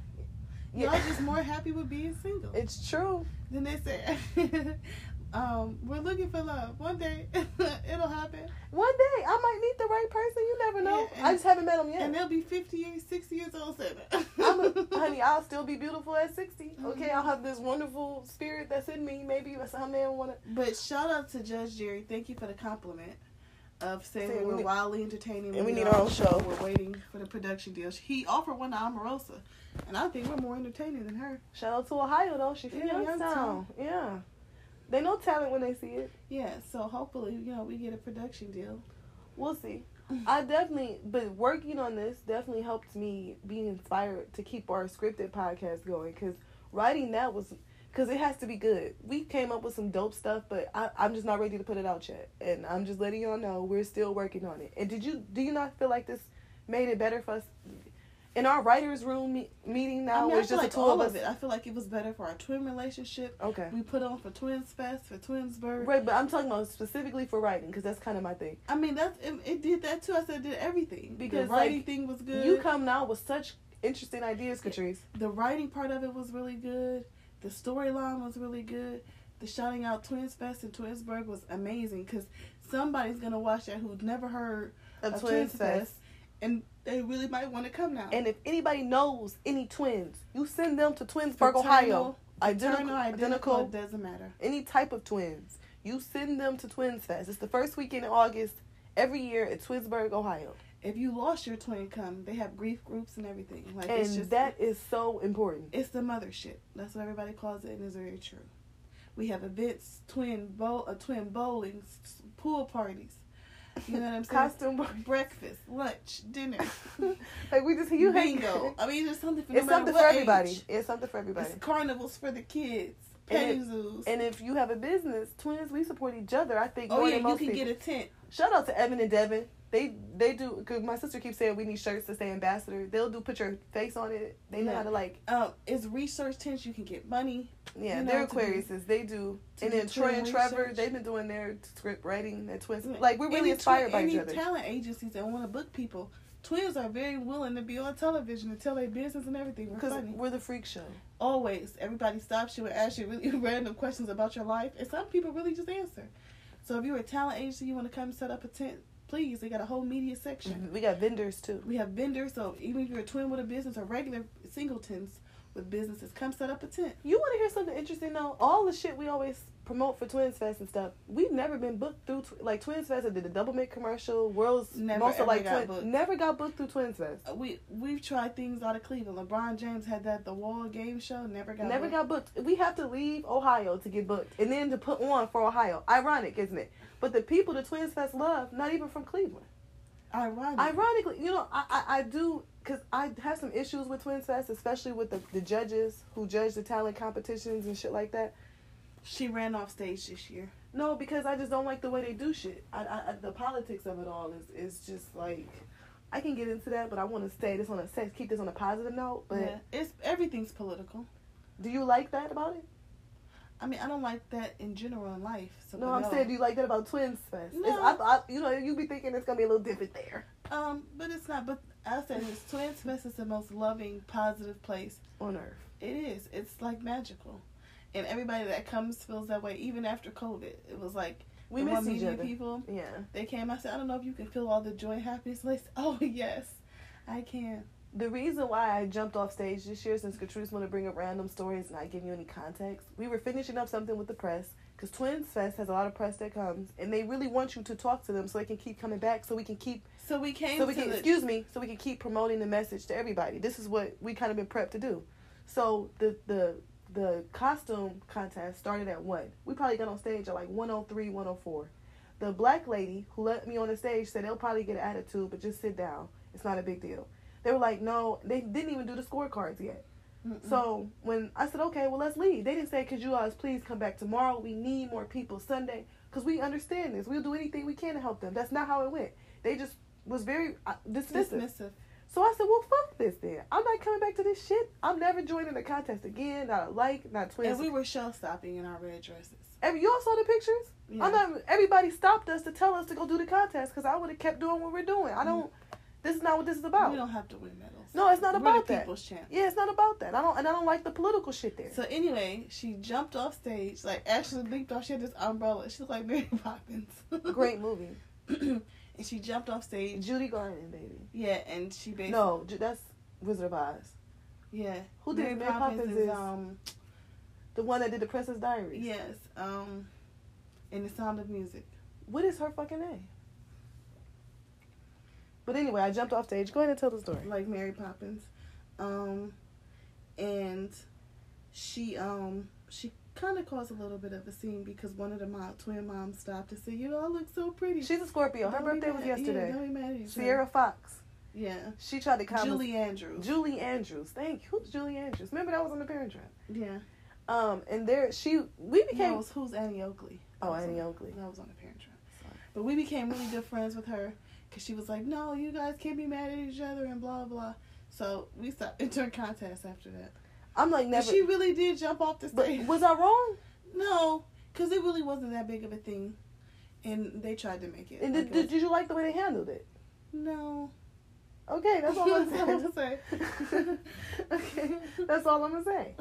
Yeah. Y'all just more happy with being single. It's true. then they say, um, we're looking for love. One day it'll happen. One day I might meet the right person. You never know. Yeah, I just haven't met him yet. And they'll be 50 years, 60 years old. Seven. I'm a, honey, I'll still be beautiful at 60. Okay, Mhm. I'll have this wonderful spirit that's in me. Maybe some man want to. But shout out to Judge Jerry. Thank you for the compliment of saying Saying we we wildly entertaining. and we when need our own show. We're waiting for the production deal. He offered one to Omarosa, and I think we're more entertaining than her. Shout out to Ohio though. She from Yeah, Youngstown. Youngstown. Yeah, they know talent when they see it. Yeah, so hopefully, you know, we get a production deal. We'll see. I definitely, but working on this definitely helped me be inspired to keep our scripted podcast going. Because writing that was, because it has to be good. We came up with some dope stuff, but I, I'm just not ready to put it out yet. And I'm just letting y'all know we're still working on it. And did you, do you not feel like this made it better for us? In our writers' room me- meeting now, I mean, where I it's feel just like all of us. it. I feel like it was better for our twin relationship. Okay. We put on for Twins Fest for Twinsburg. Right, but I'm talking about specifically for writing because that's kind of my thing. I mean, that's it, it. did that too. I said it did everything. Because, the writing like, thing was good. You come now with such interesting ideas, Catrice. the writing part of it was really good. The storyline was really good. The shouting out Twins Fest in Twinsburg was amazing because somebody's gonna watch that who's never heard Of of Twins Twins Fest. Fest, and they really might want to come now. And if anybody knows any twins, you send them to Twinsburg, Ohio. Identical, identical, identical, doesn't matter. any type of twins. You send them to Twins Fest. It's the first weekend in August every year at Twinsburg, Ohio. If you lost your twin, come. They have grief groups and everything. Like it's And just that is so important. It's the mothership. That's what everybody calls it, and it's very true. We have events, twin bowl, uh, twin bowling, pool parties. You know what I'm saying? Costume. Breakfast, lunch, dinner, like we just you hang- bingo. I mean, it's something for It's matter something what for everybody. age. It's something for everybody. It's carnivals for the kids, And zoos. And if you have a business, twins, we support each other. I think oh yeah, you can people. get a tent. Shout out to Evan and Devin. They they do. Cause my sister keeps saying we need shirts to say ambassador. They'll do put your face on it. They know Yeah. how to like. Um, it's research tents. You can get money. Yeah, You know, they're do- Aquariuses. They do. And then Troy and Trevor, research. they've been doing their script writing, their twins. Like we're really Any inspired twi- by any each other. talent agencies that want to book people. Twins are very willing to be on television to tell their business and everything. We're Because we're the freak show. always everybody stops you and asks you really random questions about your life and some people really just answer so if you're a talent agency you want to come set up a tent please they got a whole media section mm-hmm. We got vendors too. we have vendors so even if you're a twin with a business or regular singletons with businesses come set up a tent You want to hear something interesting though? All the shit we always promote for Twins Fest and stuff, we've never been booked through tw- like Twins Fest. I did the Doublemint commercial. World's Never, most of like got twin, never got booked through Twins Fest. Uh, we we've tried things out of Cleveland. LeBron James had that the Wall game show. Never got Never booked. got booked. We have to leave Ohio to get booked, and then to put on for Ohio. Ironic, isn't it? But the people the Twins Fest love, not even from Cleveland. Ironic. Ironically, you know, I I, I do because I have some issues with Twins Fest, especially with the, the judges who judge the talent competitions and shit like that. She ran off stage this year. No, because I just don't like the way they do shit. I, I, the politics of it all is is just like I can get into that, but I want to stay this on a sex keep this on a positive note. But yeah, it's everything's political. do you like that about it? I mean, I don't like that in general in life. So No, I'm saying do you like that about Twins Fest? No. I, I, you know, you'd be thinking it's gonna be a little different there Um, but it's not. But I said this Twins Fest is the most loving, positive place. on Earth. It is. It's like magical, and everybody that comes feels that way. Even after COVID, it was like We miss each other. people. Yeah. They came. I said, I don't know if you can feel all the joy and happiness. Like, oh yes, I can. The reason why I jumped off stage this year, since Catrice want to bring up random stories, not giving you any context, we were finishing up something with the press because Twins Fest has a lot of press that comes, and they really want you to talk to them so they can keep coming back, so we can keep, So we came so we to can, the excuse me, so we can keep promoting the message to everybody. This is what we kind of been prepped to do. So the the the costume contest started at one. We probably got on stage at like 103, 104. The black lady who let me on the stage said they'll probably get an attitude, but just sit down. It's not a big deal. They were like, no, they didn't even do the scorecards yet. Mm-mm. So when I said, okay, well, let's leave, they didn't say, could you guys please come back tomorrow? We need more people Sunday. Because we understand this. We'll do anything we can to help them. That's not how it went. They just was very uh, dismissive. dismissive. So I said, well, fuck this then. I'm not coming back to this shit. I'm never joining the contest again. Not a like, not twins. And we were show stopping in our red dresses. Every, y'all saw the pictures? Yeah. I'm not. Everybody stopped us to tell us to go do the contest because I would have kept doing what we're doing. I don't. This is not what this is about. We don't have to win medals. No, it's not We're about that. people's champ. Yeah, it's not about that. I don't, and I don't like the political shit there. So anyway, she jumped off stage, like actually leaped off. She had this umbrella. She looked like Mary Poppins. Great movie, and she jumped off stage. Judy Garland, baby. Yeah, and she basically No, that's Wizard of Oz. Yeah. Who did Mary Poppins? Is um the one that did the Princess Diaries. yes um in the Sound of Music. What is her fucking name? But anyway, I jumped off stage. Go ahead and tell the story. like Mary Poppins. Um and she um she kind of caused a little bit of a scene because one of the mom, twin moms stopped and said, "You all look so pretty." She's a Scorpio. Her Don't birthday was yesterday. Yeah, don't be mad at. Sierra Fox. Yeah. She tried to comment. Julie Andrews. Julie Andrews. Thank you. Who's Julie Andrews? Remember that was on the Parent Trap. yeah. Um, and there she we became. was who's Annie Oakley. oh, Annie on- Oakley. That was on the Parent Trap. But we became really good friends with her because she was like, "No, you guys can't be mad at each other," and blah blah. So we stopped entering contests after that. I'm like But never. she really did jump off the but stage. was I wrong? no, because it really wasn't that big of a thing, and they tried to make it. And like did, it did, did you like the way they handled it? no. Okay, that's all I'm gonna saying. okay, that's all I'm gonna say.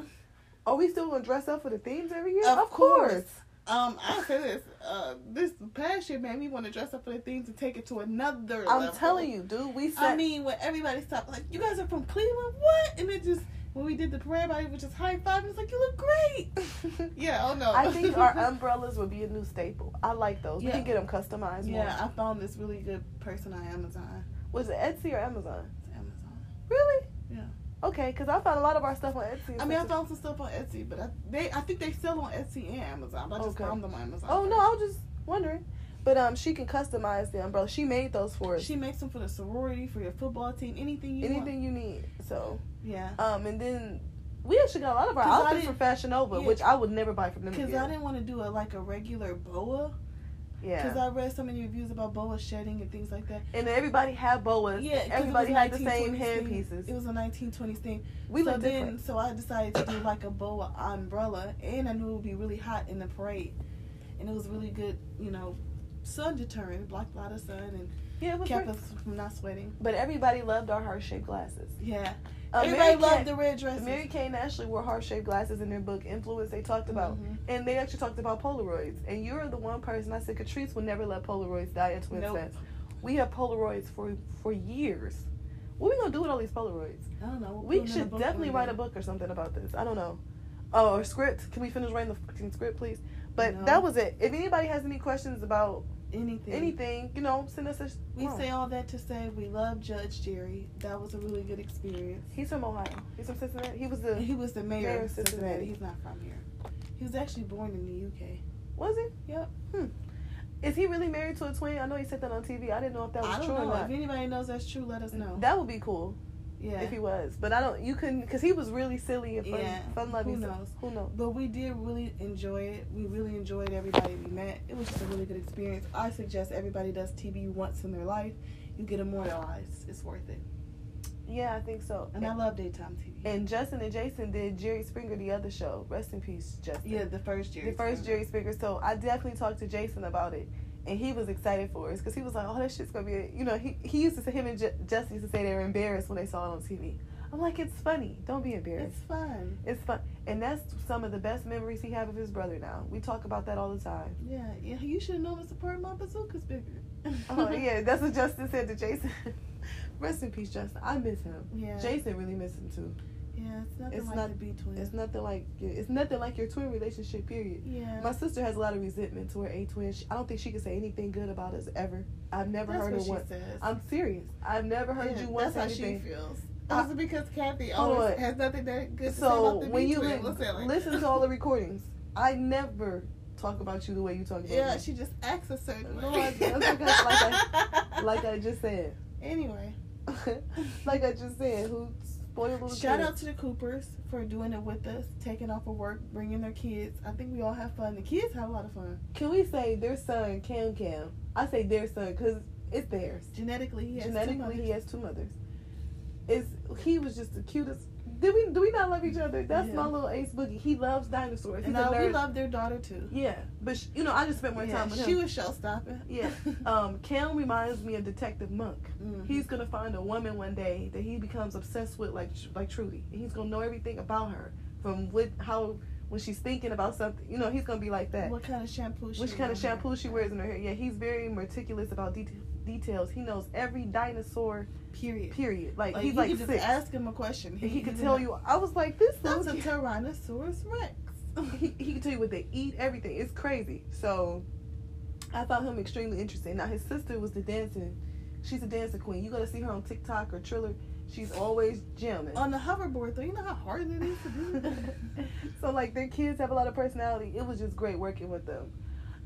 Are we still gonna dress up for the themes every year? Of course. Um, I say this. Uh, this past year made me want to dress up for the things and take it to another. I'm level. telling you, dude. We said. I mean, when everybody stopped, like, you guys are from Cleveland, what? And it just, when we did the parade, everybody was just high five. It's like, you look great. yeah, oh no. I think our umbrellas would be a new staple. I like those. We can get them customized. yeah, more. I found this really good person on Amazon. Was it Etsy or Amazon? It's Amazon. Really? Yeah. Okay, because I found a lot of our stuff on Etsy. I mean, I found some stuff on Etsy, but I, they, I think they sell on Etsy and Amazon. But I just Okay. found them on Amazon. Oh no. I was just wondering. But um, she can customize the umbrella. She made those for us. She makes them for the sorority, for your football team, anything you want. Anything you need. So Yeah. um, and then we actually got a lot of our outfits from Fashion Nova, Yeah. which I would never buy from them Because. I didn't want to do a like a regular boa. yeah. Because I read so many reviews about boa shedding and things like that. and everybody had boas. Yeah, everybody had the same 1920s head theme. pieces. It was a 1920s thing. we so look then, different. so I decided to do like a boa umbrella, and I knew it would be really hot in the parade, and it was really good, you know, sun deterrent, it blocked a lot of sun, and Yeah, kept us from not sweating. But everybody loved our heart shaped glasses. Yeah, Uh, everybody Mary loved Kay- the red dresses. Mary-Kate and Ashley wore heart shaped glasses in their book Influence. They talked about, Mhm. and they actually talked about Polaroids. And you're the one person I said Catrice would never let Polaroids die at Twin Nope. We have Polaroids for for years. What we gonna do with all these Polaroids? I don't know. we'll We put 'em in a should definitely write a book or something about this. I don't know. Oh, or script. Can we finish writing the fucking script, please? But No. that was it. If anybody has any questions about Anything. anything, you know, send us a. We oh. say all that to say we love Judge Jerry. That was a really good experience. He's from Ohio. He's from Cincinnati. He was the. He was the mayor, Mayor of Cincinnati. Cincinnati. He's not from here. He was actually born in the UK. Was he? Yep. Hmm. Is he really married to a twin? I know he said that on TV. I didn't know if that was I don't true know. or not. If anybody knows that's true, let us know. That would be cool yeah. if he was, but I don't. You couldn't because he was really silly and fun, Yeah. fun loving. Who so- knows? Who knows? but we did really enjoy it. We really enjoyed everybody we met. It was just a really good experience. I suggest everybody does TV once in their life. You get immortalized. It's worth it. Yeah, I think so. And I love daytime TV. And Justin and Jason did Jerry Springer the other show. Rest in peace, Justin. yeah, the first year. the first Jerry Springer. So I definitely talked to Jason about it, and he was excited for us because he was like, "Oh, that shit's gonna be," a, you know, he he used to say him and J- Justin used to say they were embarrassed when they saw it on TV. I'm like, it's funny. Don't be embarrassed. It's fun. It's fun. And that's some of the best memories he have of his brother now. We talk about that all the time. Yeah, yeah. You should have known to support my bazooka's bigger. Oh yeah, that's what Justin said to Jason. Rest in peace, Justin. I miss him. Yeah. Jason really miss him too. Yeah, it's nothing It's like not- the B twin. It's nothing like it's nothing like your twin relationship. Period. yeah. My sister has a lot of resentment toward a twin. She, I don't think she can say anything good about us ever. I've never That's heard what her she once. says. I'm serious. I've never heard Yeah, you once That's say how anything. she feels. I- Also because Kathy always on. has nothing that good to say So about the when B you li- like? listen to all the recordings, I never talk about you the way you talk about Yeah, me. she just acts a certain No, way. I- that's because, like like I just said. anyway, like I just said, who shout out to the Coopers for doing it with us, taking off of work, bringing their kids. I think we all have fun. The kids have a lot of fun. Can we say their son Cam Cam? I say their son because it's theirs. Genetically, he has two Genetically, mothers. he has two mothers. Is he was just the cutest. Did we do we not love each other? That's Yeah. my little ace boogie. He loves dinosaurs. He's uh, we love their daughter too. yeah, but sh- you know, I just spent more Yeah, time with she him. was shell stopping. Yeah. um, Cam reminds me of Detective Monk. Mhm. He's gonna find a woman one day that he becomes obsessed with, like like Trudy. And he's gonna know everything about her from what how when she's thinking about something. You know, he's gonna be like that. what kind of shampoo? She Which kind of shampoo she wears in her hair. Yeah, he's very meticulous about det- details. He knows every dinosaur. Period. Period. Like, Like, he's like six. ask him a question. he he could tell know. you. I was like, this That's a Tyrannosaurus Rex. he, he can tell you what they eat, everything. It's crazy. So I found him extremely interesting. Now his sister was the dancing. She's a dancing queen. You gotta see her on TikTok or Triller. She's always jamming. On the hoverboard though, you know how hard it is to do. so like their kids have a lot of personality. It was just great working with them.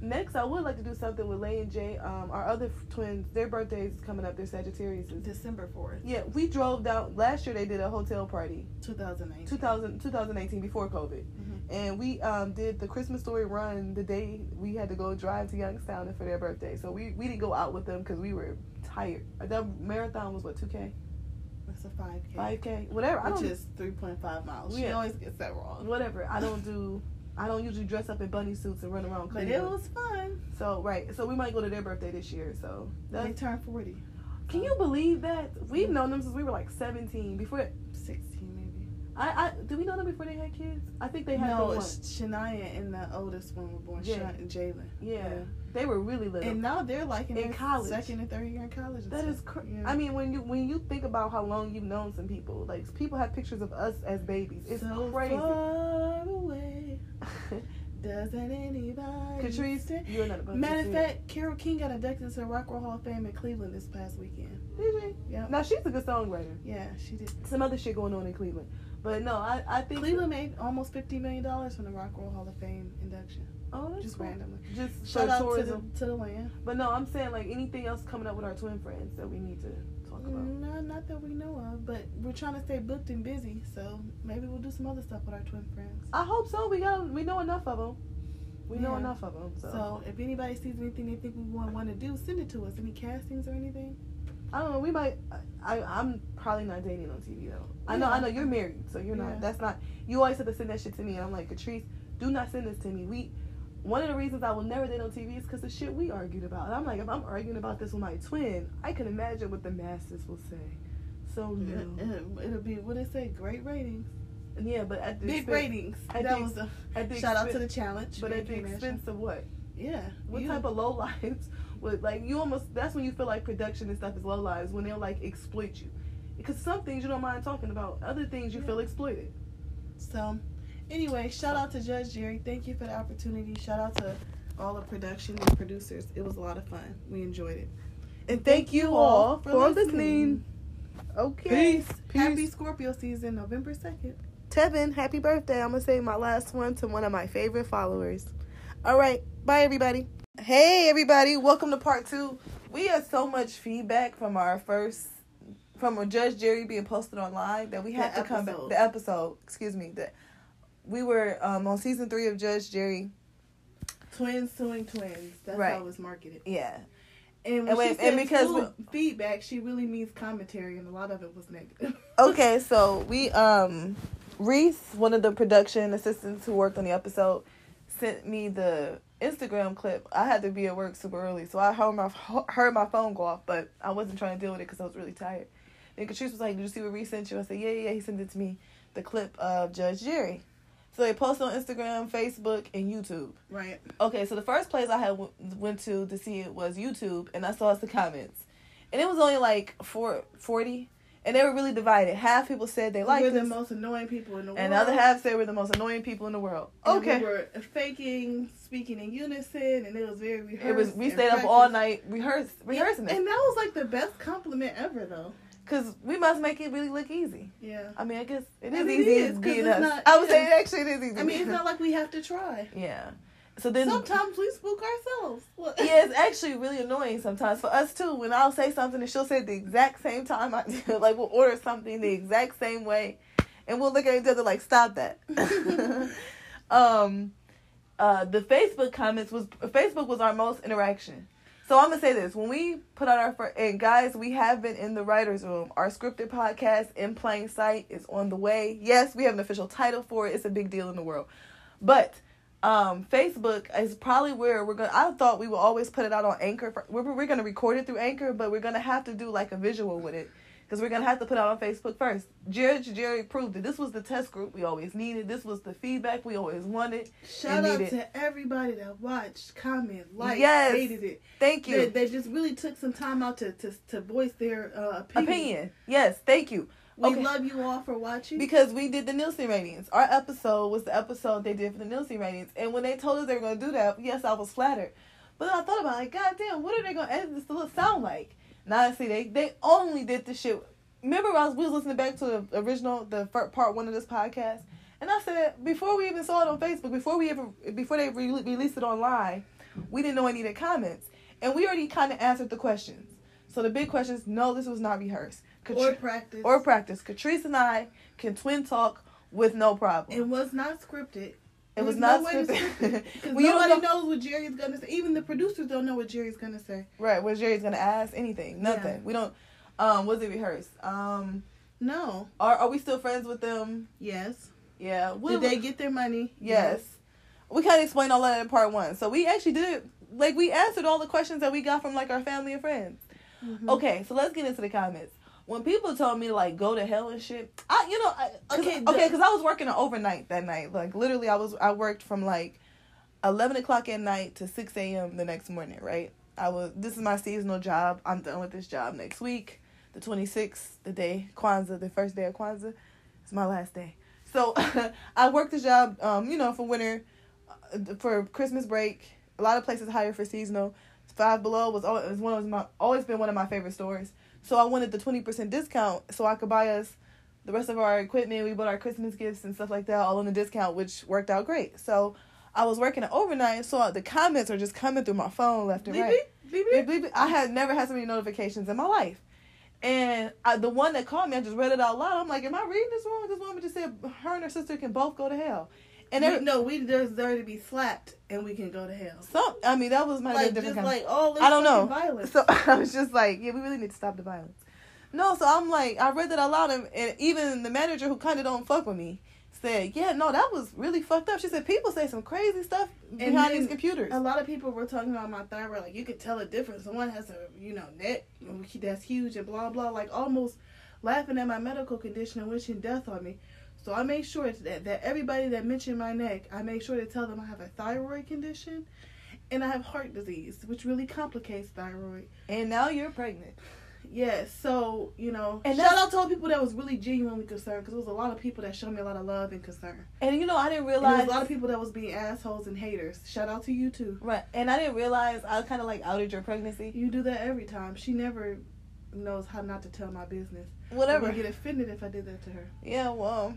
Next, I would like to do something with Lay and Jay. Um, our other twins, their birthdays is coming up. They're Sagittarius. December 4th. Yeah, we drove down. Last year, they did a hotel party. 2019. 2000, 2019, before COVID. Mm-hmm. And we um, did the Christmas story run the day we had to go drive to Youngstown for their birthday. So we, we didn't go out with them because we were tired. That marathon was, what, 2K? What's a 5K? 5K, whatever. Which I don't, is 3.5 miles. Yeah. She always gets that wrong. Whatever. I don't do. I don't usually dress up in bunny suits and run around. But it was fun. So right, so we might go to their birthday this year. So they turn forty. Can you believe that we've known them since we were like seventeen? Before sixteen, maybe. I, I do we know them before they had kids? I think they had no. Shania and the oldest one were born. Yeah. Shania and Jalen. Yeah. yeah they were really little. And now they're like in, In their college. second and third year in college. that is cr- Yeah. I mean, when you when you think about how long you've known some people, like people have pictures of us as babies. It's so crazy. far away. Doesn't anybody? Catrice, you're not about Matter of fact, Carole King got inducted to the Rock and Roll Hall of Fame in Cleveland this past weekend. Did she? Yeah. Now she's a good songwriter. Yeah, she did. Some other shit going on in Cleveland, but no, I I think Cleveland made almost fifty million dollars from the Rock and Roll Hall of Fame induction, Oh, just cool. randomly. Just Shout out to the to the land. But no, I'm saying like anything else coming up with our twin friends that we need to talk about. No, not that we know of, but we're trying to stay booked and busy, so maybe we'll do some other stuff with our twin friends. I hope so. We got we know enough of them. We know enough of them. So. So if anybody sees anything they think we want want to do, send it to us. Any castings or anything? I don't know. We might. I I'm probably not dating on TV though. I know. I know you're married, so you're Yeah. not. That's not. You always have to send that shit to me, and I'm like, Catrice, do not send this to me. We. One of the reasons I will never date on TV is because the shit we argued about. And I'm like, if I'm arguing about this with my twin, I can imagine what the masses will say. So no. It, it'll be what they say, great ratings, Yeah, but at the big expense- ratings. I that think- was a At the shout out to the challenge. But at the expense of what? Yeah. What you. type of low lives would like you almost that's when you feel like production and stuff is low lives when they'll like exploit you. Because some things you don't mind talking about, other things you Yeah. feel exploited. So, anyway, shout out to Judge Jerry. Thank you for the opportunity. Shout out to all the production and producers. It was a lot of fun. We enjoyed it. And thank you all for listening. Okay. Peace. Happy Scorpio season, November 2nd. Tevin, happy birthday. I'm gonna say my last one to one of my favorite followers. All right, bye everybody. Hey everybody, welcome to part two. We had so much feedback from our first from a Judge Jerry being posted online that we had The to come back the episode, excuse me, that we were um on season three of Judge Jerry. Twins suing twins. That's Right. how it was marketed. Yeah. And when And wait- and because sue feedback, she really means commentary, and a lot of it was negative. okay, so we um Reese, one of the production assistants who worked on the episode, sent me the Instagram clip. I had to be at work super early, so I heard my heard my phone go off, but I wasn't trying to deal with it because I was really tired. And Catrice was like, "Did you see what Reese sent you?" I said, "Yeah, yeah, yeah." He sent it to me, the clip of Judge Jerry. So they post on Instagram, Facebook, and YouTube. Right. Okay, so the first place I had w- went to to see it was YouTube, and I saw the comments, and it was only like four, 40, and they were really divided. Half people said they liked we're the it, most annoying people in the and world. And the other half said we're the most annoying people in the world. And Okay, We were faking, speaking in unison, and it was very rehearsed. it was we and stayed up all night rehearse, rehearsing it. and that was like the best compliment ever, though. Because we must make it really look easy. Yeah. I mean, I guess it is it easy is, 'cause being it's us. not- I would say it actually it is easy. I mean, it's not like we have to try. yeah. So then Sometimes we spook ourselves. Yeah, it's actually really annoying sometimes for us too. When I'll say something and she'll say it the exact same time I do. Like we'll order something the exact same way, and we'll look at each other like, "Stop that." um, uh, the Facebook comments was Facebook was our most interaction. So I'm gonna say this: when we put out our first, and guys, we have been in the writers' room. Our scripted podcast, in plain sight, is on the way. Yes, we have an official title for it. It's a big deal in the world, but um, Facebook is probably where we're gonna. I thought we would always put it out on Anchor. For, we're we're gonna record it through Anchor, but we're gonna have to do like a visual with it because we're gonna have to put it out on Facebook first. Judge Jerry proved it. This was the test group we always needed. This was the feedback we always wanted. Shout out need it. to everybody that watched, comment, liked, Yes. hated it. Thank you. they just really took some time out to, to, to voice their uh, opinion. Opinion. Yes, thank you. We Okay. love you all for watching. Because we did the Nielsen ratings. Our episode was the episode they did for the Nielsen ratings. And when they told us they were going to do that, yes, I was flattered. But then I thought about it, like, God damn, what are they going to edit this to look, sound like? Now I see they, they only did the shit. Remember, I was, we was listening back to the original, the first part one of this podcast. And I said, before we even saw it on Facebook, before we ever, before they re- released it online, we didn't know any of the comments. And we already kind of answered the questions. So the big question is, no, this was not rehearsed. or Katri- practice. or practice. Catrice and I can twin talk with no problem. it was not scripted. It was not no scripted. Because Well, you nobody know- knows what Jerry's gonna say. Even the producers don't know what Jerry's gonna say. right, what Jerry's gonna ask? Anything? Nothing. Yeah. We don't. Um, was it rehearsed? Um, No. are are we still friends with them? Yes. Yeah. We, Did they get their money? Yes. We kind of explained all that in part one. So we actually did. Like we answered all the questions that we got from like our family and friends. Mhm. Okay, so let's get into the comments. When people told me like go to hell and shit, I you know I, Okay, okay because I was working overnight that night. Like literally, I was I worked from like eleven o'clock at night to six a.m. the next morning. Right. I was this is my seasonal job. I'm done with this job next week. The twenty sixth, the day Kwanzaa, the first day of Kwanzaa, it's my last day. So I worked the job, um, you know, for winter, uh, for Christmas break. A lot of places hire for seasonal. Five Below was always was one of my always been one of my favorite stores. So I wanted the twenty percent discount so I could buy us the rest of our equipment. We bought our Christmas gifts and stuff like that all on the discount, which worked out great. So I was working overnight, so the comments are just coming through my phone left and right. beep. beep, beep. I had never had so many notifications in my life. And I, the one that called me, I just read it out loud. I'm like, am I reading this wrong? This woman just said her and her sister can both go to hell. And We- no, we deserve to be slapped and we can go to hell. some, I mean, that was my Like different just kind like oh, all this I don't know. violence. So I was just like, yeah, we really need to stop the violence. No, so I'm like, I read that out loud, and, and even the manager who kind of don't fuck with me said, yeah, no, that was really fucked up. She said people say some crazy stuff behind then these computers. A lot of people were talking about my thyroid, like you could tell a difference. Someone has a you know neck that's huge and blah blah, like almost laughing at my medical condition and wishing death on me. So I made sure that that everybody that mentioned my neck, I made sure to tell them I have a thyroid condition, and I have heart disease, which really complicates thyroid. And now you're pregnant. Yes, so you know, And shout out to all people that was really genuinely concerned because there was a lot of people that showed me a lot of love and concern. And you know, I didn't realize. was a lot of people that was being assholes and haters. Shout out to you too. Right, and I didn't realize I kind of like outed your pregnancy. You do that every time. She never knows how not to tell my business. Whatever. I get offended if I did that to her. Yeah, well,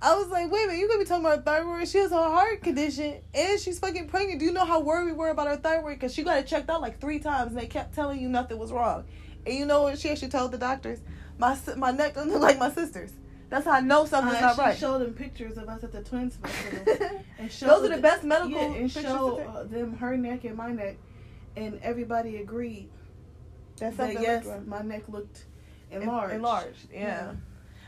I was like, wait a minute, you gonna be talking about thyroid? She has a heart condition and she's fucking pregnant. Do you know how worried we were about her thyroid? Because she got it checked out like three times and they kept telling you nothing was wrong. And you know what she actually told the doctors? My my neck doesn't look like my sister's. That's how I know something's I not right. showed them pictures of us at the twins festival. and showed Those are the best medical yeah, and pictures. show uh, them her neck and my neck, and everybody agreed That's that something yes, my neck looked enlarged. Enlarged, yeah. Yeah.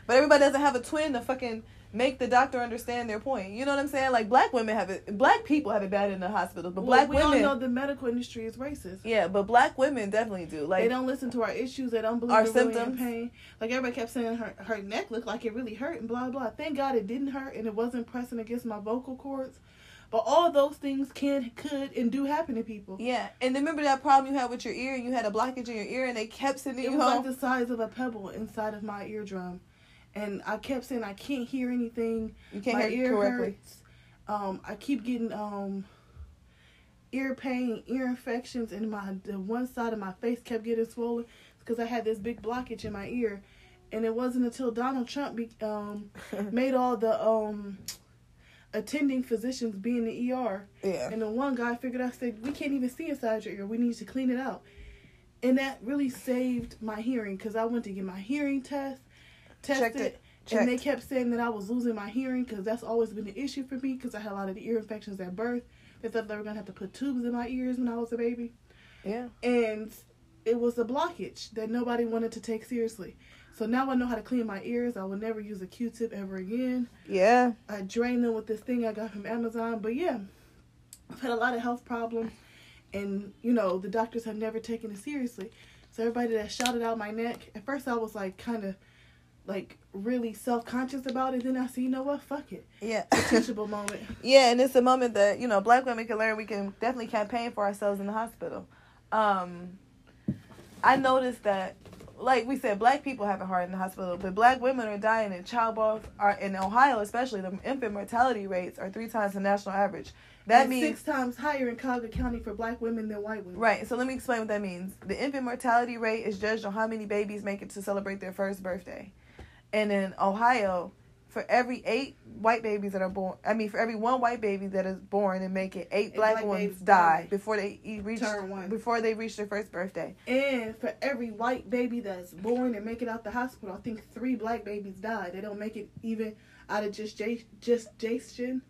But everybody doesn't have a twin to fucking make the doctor understand their point. You know what I'm saying? Like black women have it, black people have it bad in the hospitals, but Well, black we women, all know the medical industry is racist. yeah, but black women definitely do. Like they don't listen to our issues. They don't believe Our we're really in symptoms. pain. Like everybody kept saying, her her neck looked like it really hurt and blah blah. Thank God it didn't hurt and it wasn't pressing against my vocal cords. But all those things can, could, and do happen to people. yeah, and remember that problem you had with your ear? You had a blockage in your ear, and they kept sending It you was like the size of a pebble inside of my eardrum, and I kept saying I can't hear anything. you can't my hear ear correctly. hurts. Um, I keep getting um ear pain, ear infections, and my the one side of my face kept getting swollen because I had this big blockage in my ear, and it wasn't until Donald Trump be, um made all the um attending physicians be in the ER, yeah, and the one guy figured out said we can't even see inside your ear, we need to clean it out, and that really saved my hearing because I went to get my hearing test, Checked tested. it. And they kept saying that I was losing my hearing because that's always been an issue for me because I had a lot of the ear infections at birth. They thought they were gonna have to put tubes in my ears when I was a baby, Yeah. and it was a blockage that nobody wanted to take seriously. So now I know how to clean my ears. I will never use a Q-tip ever again. Yeah. I drain them with this thing I got from Amazon. But yeah, I've had a lot of health problems, and you know the doctors have never taken it seriously. So everybody that shouted out my neck, at first I was like kind of like really self conscious about it. Then I see, you know what, fuck it, Yeah. teachable moment. Yeah, and it's a moment that you know black women can learn. We can definitely campaign for ourselves in the hospital. Um, I noticed that, like we said, black people have it hard in the hospital, but black women are dying in childbirth. Are in Ohio, especially the infant mortality rates are three times the national average. That And means six times higher in Cuyahoga County for black women than white women. right. So let me explain what that means. The infant mortality rate is judged on how many babies make it to celebrate their first birthday, and in Ohio, for every eight white babies that are born, I mean, for every one white baby that is born and make it, eight Eight black, black ones die die. before they reach before they reach their first birthday. And for every white baby that's born and make it out the hospital, I think three black babies die. They don't make it even out of just j- gestation,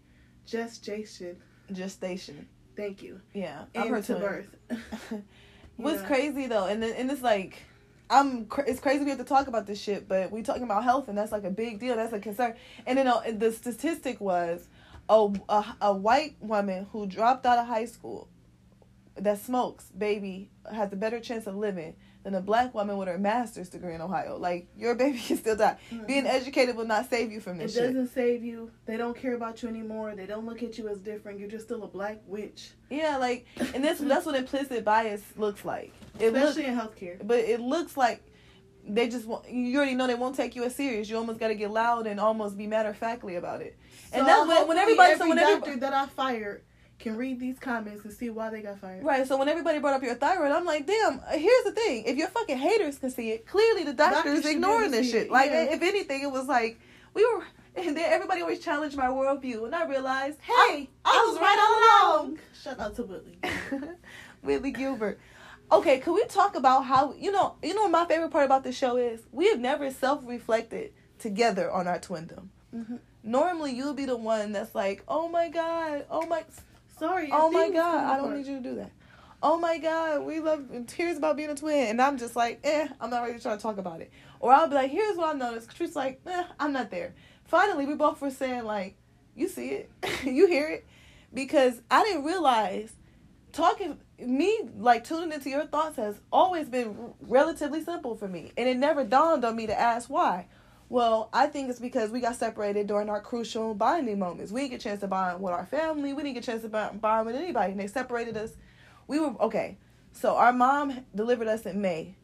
just gestation. Gestation. Thank you. Yeah, I've heard to birth. What's crazy though, and then, and it's like, I'm it's crazy we have to talk about this shit, but we talking about health, and that's like a big deal. That's a concern. And then uh, the statistic was, a, a a white woman who dropped out of high school, that smokes, baby, has a better chance of living than a black woman with her master's degree in Ohio. Like your baby can still die. Being Mhm. educated will not save you from It this shit. It doesn't save you. They don't care about you anymore. They don't look at you as different. You're just still a black witch. Yeah, like, and that's that's what implicit bias looks like. It looks Especially in healthcare. but it looks like they just want you already know they won't take you as serious. You almost got to get loud and almost be matter of factly about it. And that's when- when everybody- so every when doctor everybody- that I fired can read these comments and see why they got fired. Right. So when everybody brought up your thyroid, I'm like, damn. Here's the thing: if your fucking haters can see it, clearly the doctors should ignoring be able to this shit. it, Like, yeah. if anything, it was like we were. And then everybody always challenged my worldview, and I realized, hey, I, was right all along. Shout out to Whitley. Whitley Gilbert. Okay, could we talk about how you know you know my favorite part about the show is? We have never self reflected together on our twindom. Mhm. Normally you'll be the one that's like, Oh my god, oh my Sorry. oh my god, I don't need you to do that. Oh my god, we love here's about being a twin and I'm just like, eh, I'm not ready to try to talk about it. Or I'll be like, here's what I noticed. Truth's like, eh, I'm not there. Finally we both were saying like, you see it, you hear it. Because I didn't realize talking me like tuning into your thoughts has always been relatively simple for me and it never dawned on me to ask why. Well i think it's because we got separated during our crucial bonding moments. We didn't get a chance to bond with our family. We didn't get a chance to bond with anybody and they separated us. We were okay so our mom delivered us in may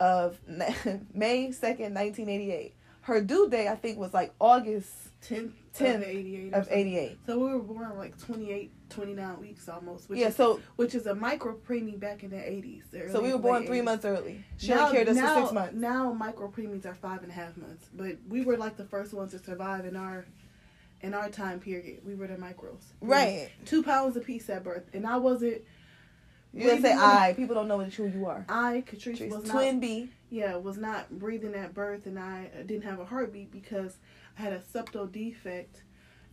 of may 2nd 1988 her due date i think was like august 10, 10 of 88. or of 88 So we were born like 28, 29 weeks almost. Which yeah is, so which is a micro preemie back in the 80s. the so we were born three 80s. months early she now, only carried us now, for six months Now micro preemies are five and a half months, but we were like the first ones to survive in our in our time period. We were the micros, right Two pounds apiece at birth, and I wasn't. You gotta say I. People don't know who you are. I, Catrice, was twin not. B. Yeah, was not breathing at birth, and I didn't have a heartbeat because had a septal defect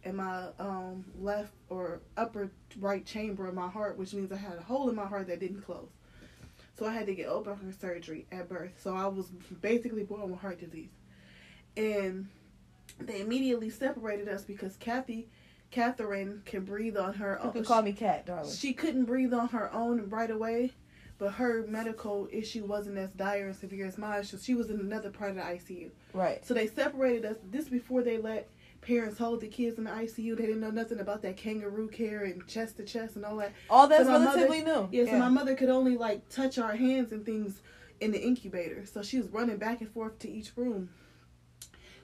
in my um, left or upper right chamber of my heart, which means I had a hole in my heart that didn't close. So I had to get open heart surgery at birth. So I was basically born with heart disease. And they immediately separated us because Kathy, Catherine, can breathe on her own. You can call me Cat, darling. She couldn't breathe on her own right away, but her medical issue wasn't as dire and severe as mine. So she was in another part of the ICU. Right. So they separated us. This before they let parents hold the kids in the ICU. They didn't know nothing about that kangaroo care and chest to chest and all that. All that's So my mother- relatively new. Yeah, so my mother could only like touch our hands and things in the incubator. So she was running back and forth to each room.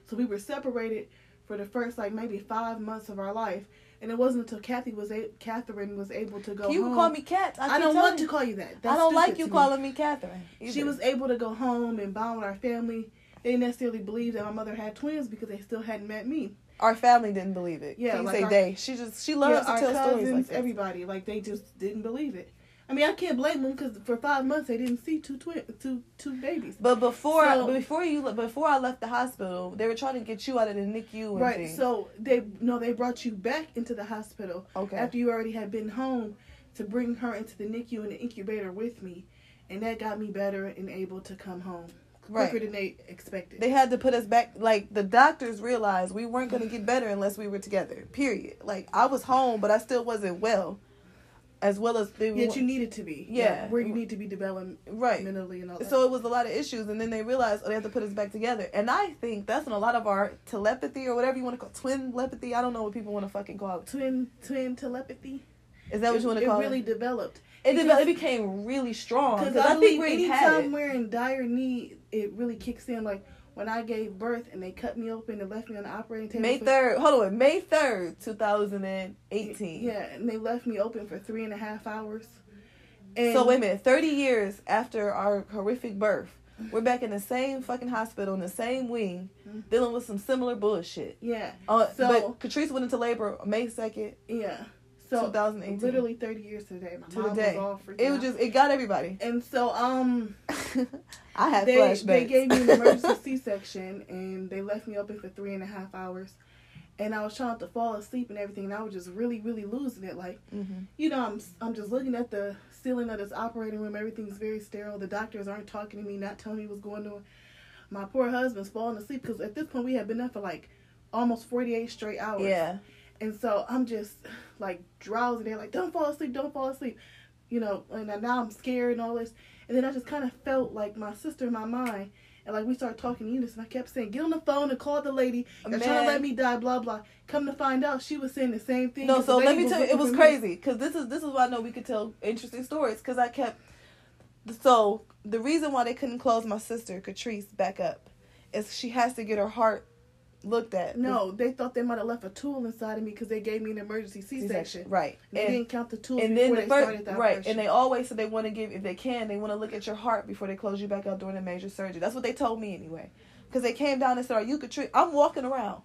So we were separated for the first like maybe five months of our life, and it wasn't until Kathy was a- Catherine was able to go Can you home. call me Cat? I, keep don't want to call you that. I don't like you to me. calling me Catherine. She was able to go home and bond with our family. They didn't necessarily believe that my mother had twins because they still hadn't met me. Our family didn't believe it. Yeah, Can you like say our- they? She just she loves yeah, to tell cousins, stories like everybody, like they just didn't believe it. I mean, I can't blame them because for five months they didn't see two twin, two two babies. But before So- before you before I left the hospital, they were trying to get you out of the NICU and Right. things. So they no, they brought you back into the hospital okay. after you already had been home to bring her into the NICU and the incubator with me, and that got me better and able to come home quicker right. than they expected. They had to put us back. Like the doctors realized we weren't going to get better unless we were together. Period. Like I was home, but I still wasn't well, as well as they Yet you needed to be. Yeah. where you need to be developed right. mentally and all that. So it was a lot of issues, and then they realized oh, they have to put us back together. And I think that's when a lot of our telepathy or whatever you want to call it, twin telepathy. I don't know what people want to fucking call it. twin twin telepathy. Is that what it, you want to call it really it? developed. It, because- developed, it became really strong Because I, I, think anytime we're in dire need, it really kicks in. Like when I gave birth and they cut me open and left me on the operating table. May third. Hold on, May third, two thousand and eighteen. Yeah, and they left me open for three and a half hours. And So wait a minute, thirty years after our horrific birth, we're back in the same fucking hospital in the same wing, Mhm. dealing with some similar bullshit. Yeah, Uh, So- but Catrice went into labor May second, yeah. So 2018. literally thirty years today. My To mom day. was all freaked it was out. just it got everybody. And so um, I had they flashbacks. they gave me an emergency C-section and they left me open for three and a half hours. And I was trying to fall asleep and everything, and I was just really, really losing it. Like, Mhm. you know, I'm I'm just looking at the ceiling of this operating room. Everything's very sterile. The doctors aren't talking to me, not telling me what's going on. My poor husband's falling asleep because at this point we had been up for like almost 48 straight hours. Yeah, And so I'm just like drowsy. They're like, "Don't fall asleep, don't fall asleep," you know. And now I'm scared and all this. And then I just kind of felt like my sister in my mind. And like we started talking in unison, I kept saying, "Get on the phone and call the lady. They're trying to let me die." Blah blah. Come to find out, she was saying the same thing. no. So let me tell you, it was crazy because this is this is why I know we could tell interesting stories because I kept. So the reason why they couldn't close my sister Catrice back up is she has to get her heart looked at. No, they thought they might have left a tool inside of me because they gave me an emergency C-section. Right. They And- didn't count the tools and before then the they first, started the right, and they always said they want to give, if they can, they want to look at your heart before they close you back up during a major surgery. That's what they told me anyway, because they came down and said, "Are you Katrina?" I'm walking around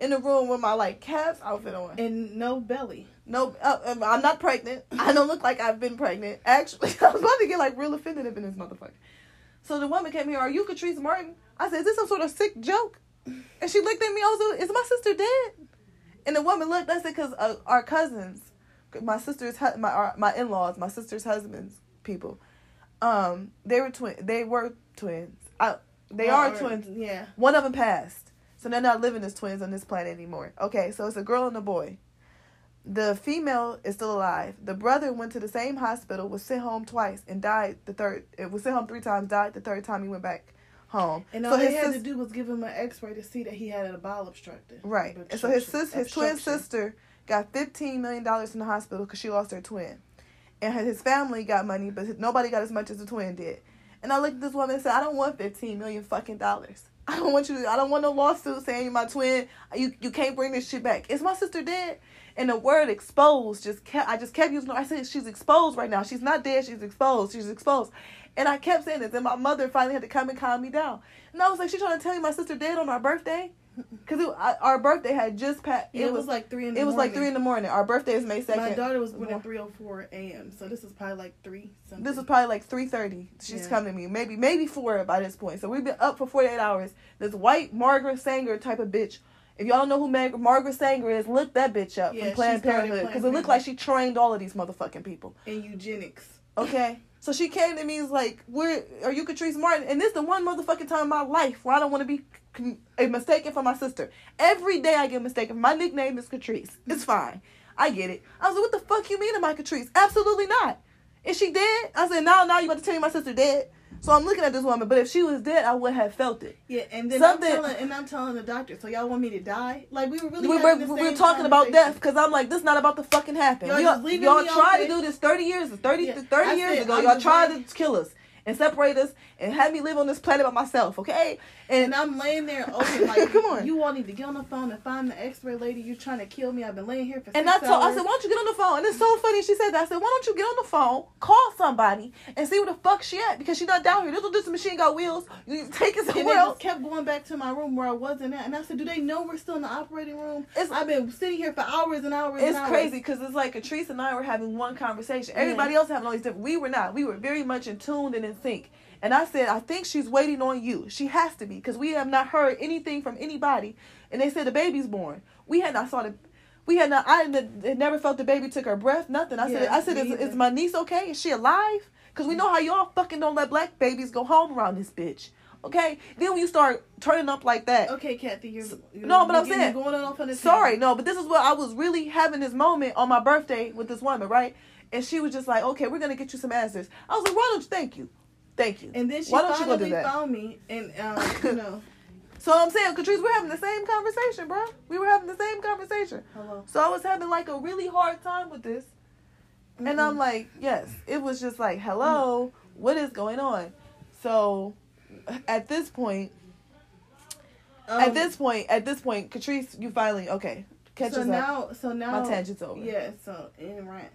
in the room with my like Cavs outfit on. and no belly. No, uh, um, I'm not pregnant. I don't look like I've been pregnant. Actually, I was about to get like real offended up in this motherfucker. So the woman came here. Are you Catrice Martin? I said, "Is this some sort of sick joke?" And she looked at me. I Also, is my sister dead? And the woman looked. I said, "Cause uh, our cousins, my sister's, my our, my in laws, my sister's husbands, people, um, they were twin. They were twins. I, they are Or- twins. Yeah. One of them passed. So they're not living as twins on this planet anymore. Okay, so it's a girl and a boy. The female is still alive. The brother went to the same hospital, was sent home twice, and died the third. It was sent home three times, died the third time he went back home. And so all they had sis- to do was give him an X-ray to see that he had a bowel obstructed. right. And so his sis, his twin sister got fifteen million dollars in the hospital because she lost her twin, and his family got money, but nobody got as much as the twin did. And I looked at this woman and said, "I don't want fifteen million fucking dollars. I don't want you to. I don't want no lawsuit saying you're my twin. You you can't bring this shit back. Is my sister dead?" And the word exposed just kept. I just kept using. I said she's exposed right now. She's not dead. She's exposed. She's exposed. And I kept saying this, and my mother finally had to come and calm me down. And I was like, "She trying to tell you my sister dead on our birthday?" Because our birthday had just passed. Yeah, it, was, like three in the it was like morning. three in the morning. Our birthday is May 2nd. My daughter was born at three oh four a.m. So this is probably like three something. This is probably like three thirty. She's Yeah. coming to me, maybe maybe four by this point. So we've been up for forty eight hours. This white Margaret Sanger type of bitch. If y'all don't know who Margaret Sanger is, look that bitch up Yeah, from Planned Parenthood because it looked like she trained all of these motherfucking people. in eugenics. Okay. So she came to me and was like, "Where are you, Catrice Martin?" And this is the one motherfucking time in my life where I don't want to be mistaken for my sister. Every day I get mistaken. My nickname is Catrice. It's fine. I get it. I was like, what the fuck you mean am I Catrice? Absolutely not. Is she dead? I said, no, now you about to tell me my sister dead. So I'm looking at this woman, but if she was dead, I would have felt it. Yeah, and then Something- I'm telling, and I'm telling the doctor. So y'all want me to die? Like we were really. we were, we were talking about death because I'm like, this not about to fucking happen. Y'all Y'all, y'all tried to do this 30 years, 30, Yeah, 30 years said, ago. I'm Y'all tried like- to kill us and separate us and have me live on this planet by myself, okay? And I'm laying there open like, Come on. You all need to get on the phone and find the X-ray lady. You're trying to kill me. I've been laying here for. And I told, I said, why don't you get on the phone? And it's so funny. She said that. I said, why don't you get on the phone, call somebody, and see where the fuck she at? Because she not down here. This this machine got wheels. You take it And somewhere just else. kept going back to my room where I wasn't at. And I said, Do they know we're still in the operating room? It's- I've been sitting here for hours and hours and It's hours. crazy because it's like Catrice and I were having one conversation. Everybody else having all these different. We were not. We were very much in tune and in sync. And I said, I think she's waiting on you. She has to be because we have not heard anything from anybody. And they said the baby's born. We had not saw the. We had not. I never felt the baby took her breath. Nothing. I said. Yeah, I said, is, is my niece okay? Is she alive? Because we know how y'all fucking don't let black babies go home around this bitch. Okay. Then when you start turning up like that. Okay, Kathy, you're, you're No, but I'm saying- going off on this. Sorry, no, but this is what I was really having this moment on my birthday with this woman, right? And she was just like, "Okay, we're gonna get you some answers." I was like, "Why don't you? Thank you, thank you." And then she Why don't you go do finally that? found me, and um, you know, So I'm saying, Catrice, we're having the same conversation, bro. We were having the same conversation. hello. So I was having like a really hard time with this, and I'm like, yes, it was just like, hello, what is going on? So at this point, at Um, this point, at this point, Catrice, you finally okay. Catch so us up. now, so now, My tangent's over. Yeah, so in rant.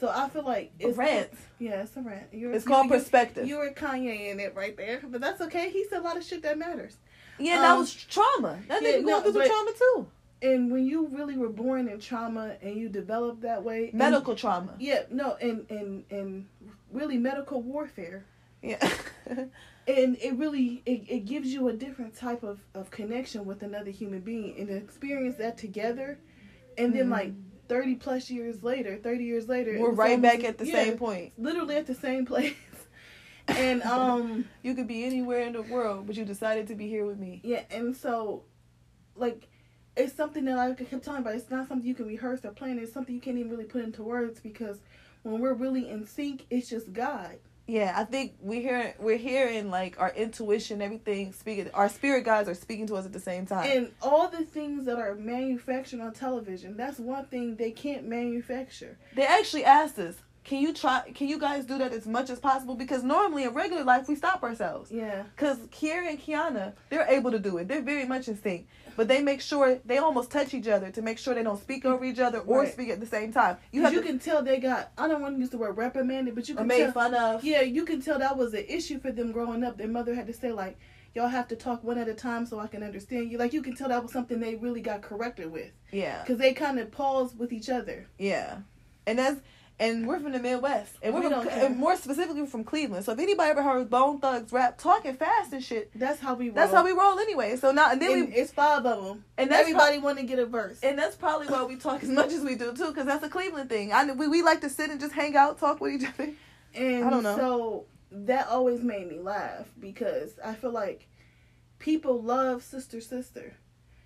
So I feel like it's a rant. Yeah, it's a rant. You're, It's called perspective. You were Kanye in it right there, but that's okay. He said a lot of shit that matters. Yeah, and that Um, was trauma. That yeah, nigga going through trauma too. And when you really were born in trauma and you develop that way, and- Medical trauma. yeah, no, and and and really medical warfare, Yeah. and it really it, it gives you a different type of of connection with another human being, and to experience that together, and then Mhm. like. 30 plus years later 30 years later We're right almost- back at the yeah, same point. literally at the same place and um You could be anywhere in the world, but you decided to be here with me. Yeah, and so, like, it's something that I kept telling about. It's not something you can rehearse or plan. It's something you can't even really put into words because when we're really in sync, it's just God. Yeah, I think we hear we're hearing like our intuition, everything speaking. Our spirit guides are speaking to us at the same time. And all the things that are manufactured on television, that's one thing they can't manufacture. they actually asked us, "Can you try? Can you guys do that as much as possible?" Because normally in regular life we stop ourselves. Yeah. Because Kiera and Kiana, they're able to do it. They're very much in sync. But they make sure they almost touch each other to make sure they don't speak over each other or Right. speak at the same time. You You, have you to can tell they got, I don't want to use the word reprimanded, but you can made tell. fun of. Yeah, you can tell that was an issue for them growing up. Their mother had to say, like, y'all have to talk one at a time so I can understand you. Like, you can tell that was something they really got corrected with. Yeah. Because they kind of paused with each other. Yeah. And that's and we're from the Midwest. And we're We from, and more specifically from Cleveland. So if anybody ever heard Bone Thugs rap talking fast and shit, That's how we roll. that's how we roll anyway. So now and then And we it's five of them. and Everybody want to get a verse. And that's probably why we talk as much as we do too, because that's a Cleveland thing. I we, we like to sit and just hang out, talk with each other. And I don't know. so that always made me laugh because I feel like people love Sister Sister.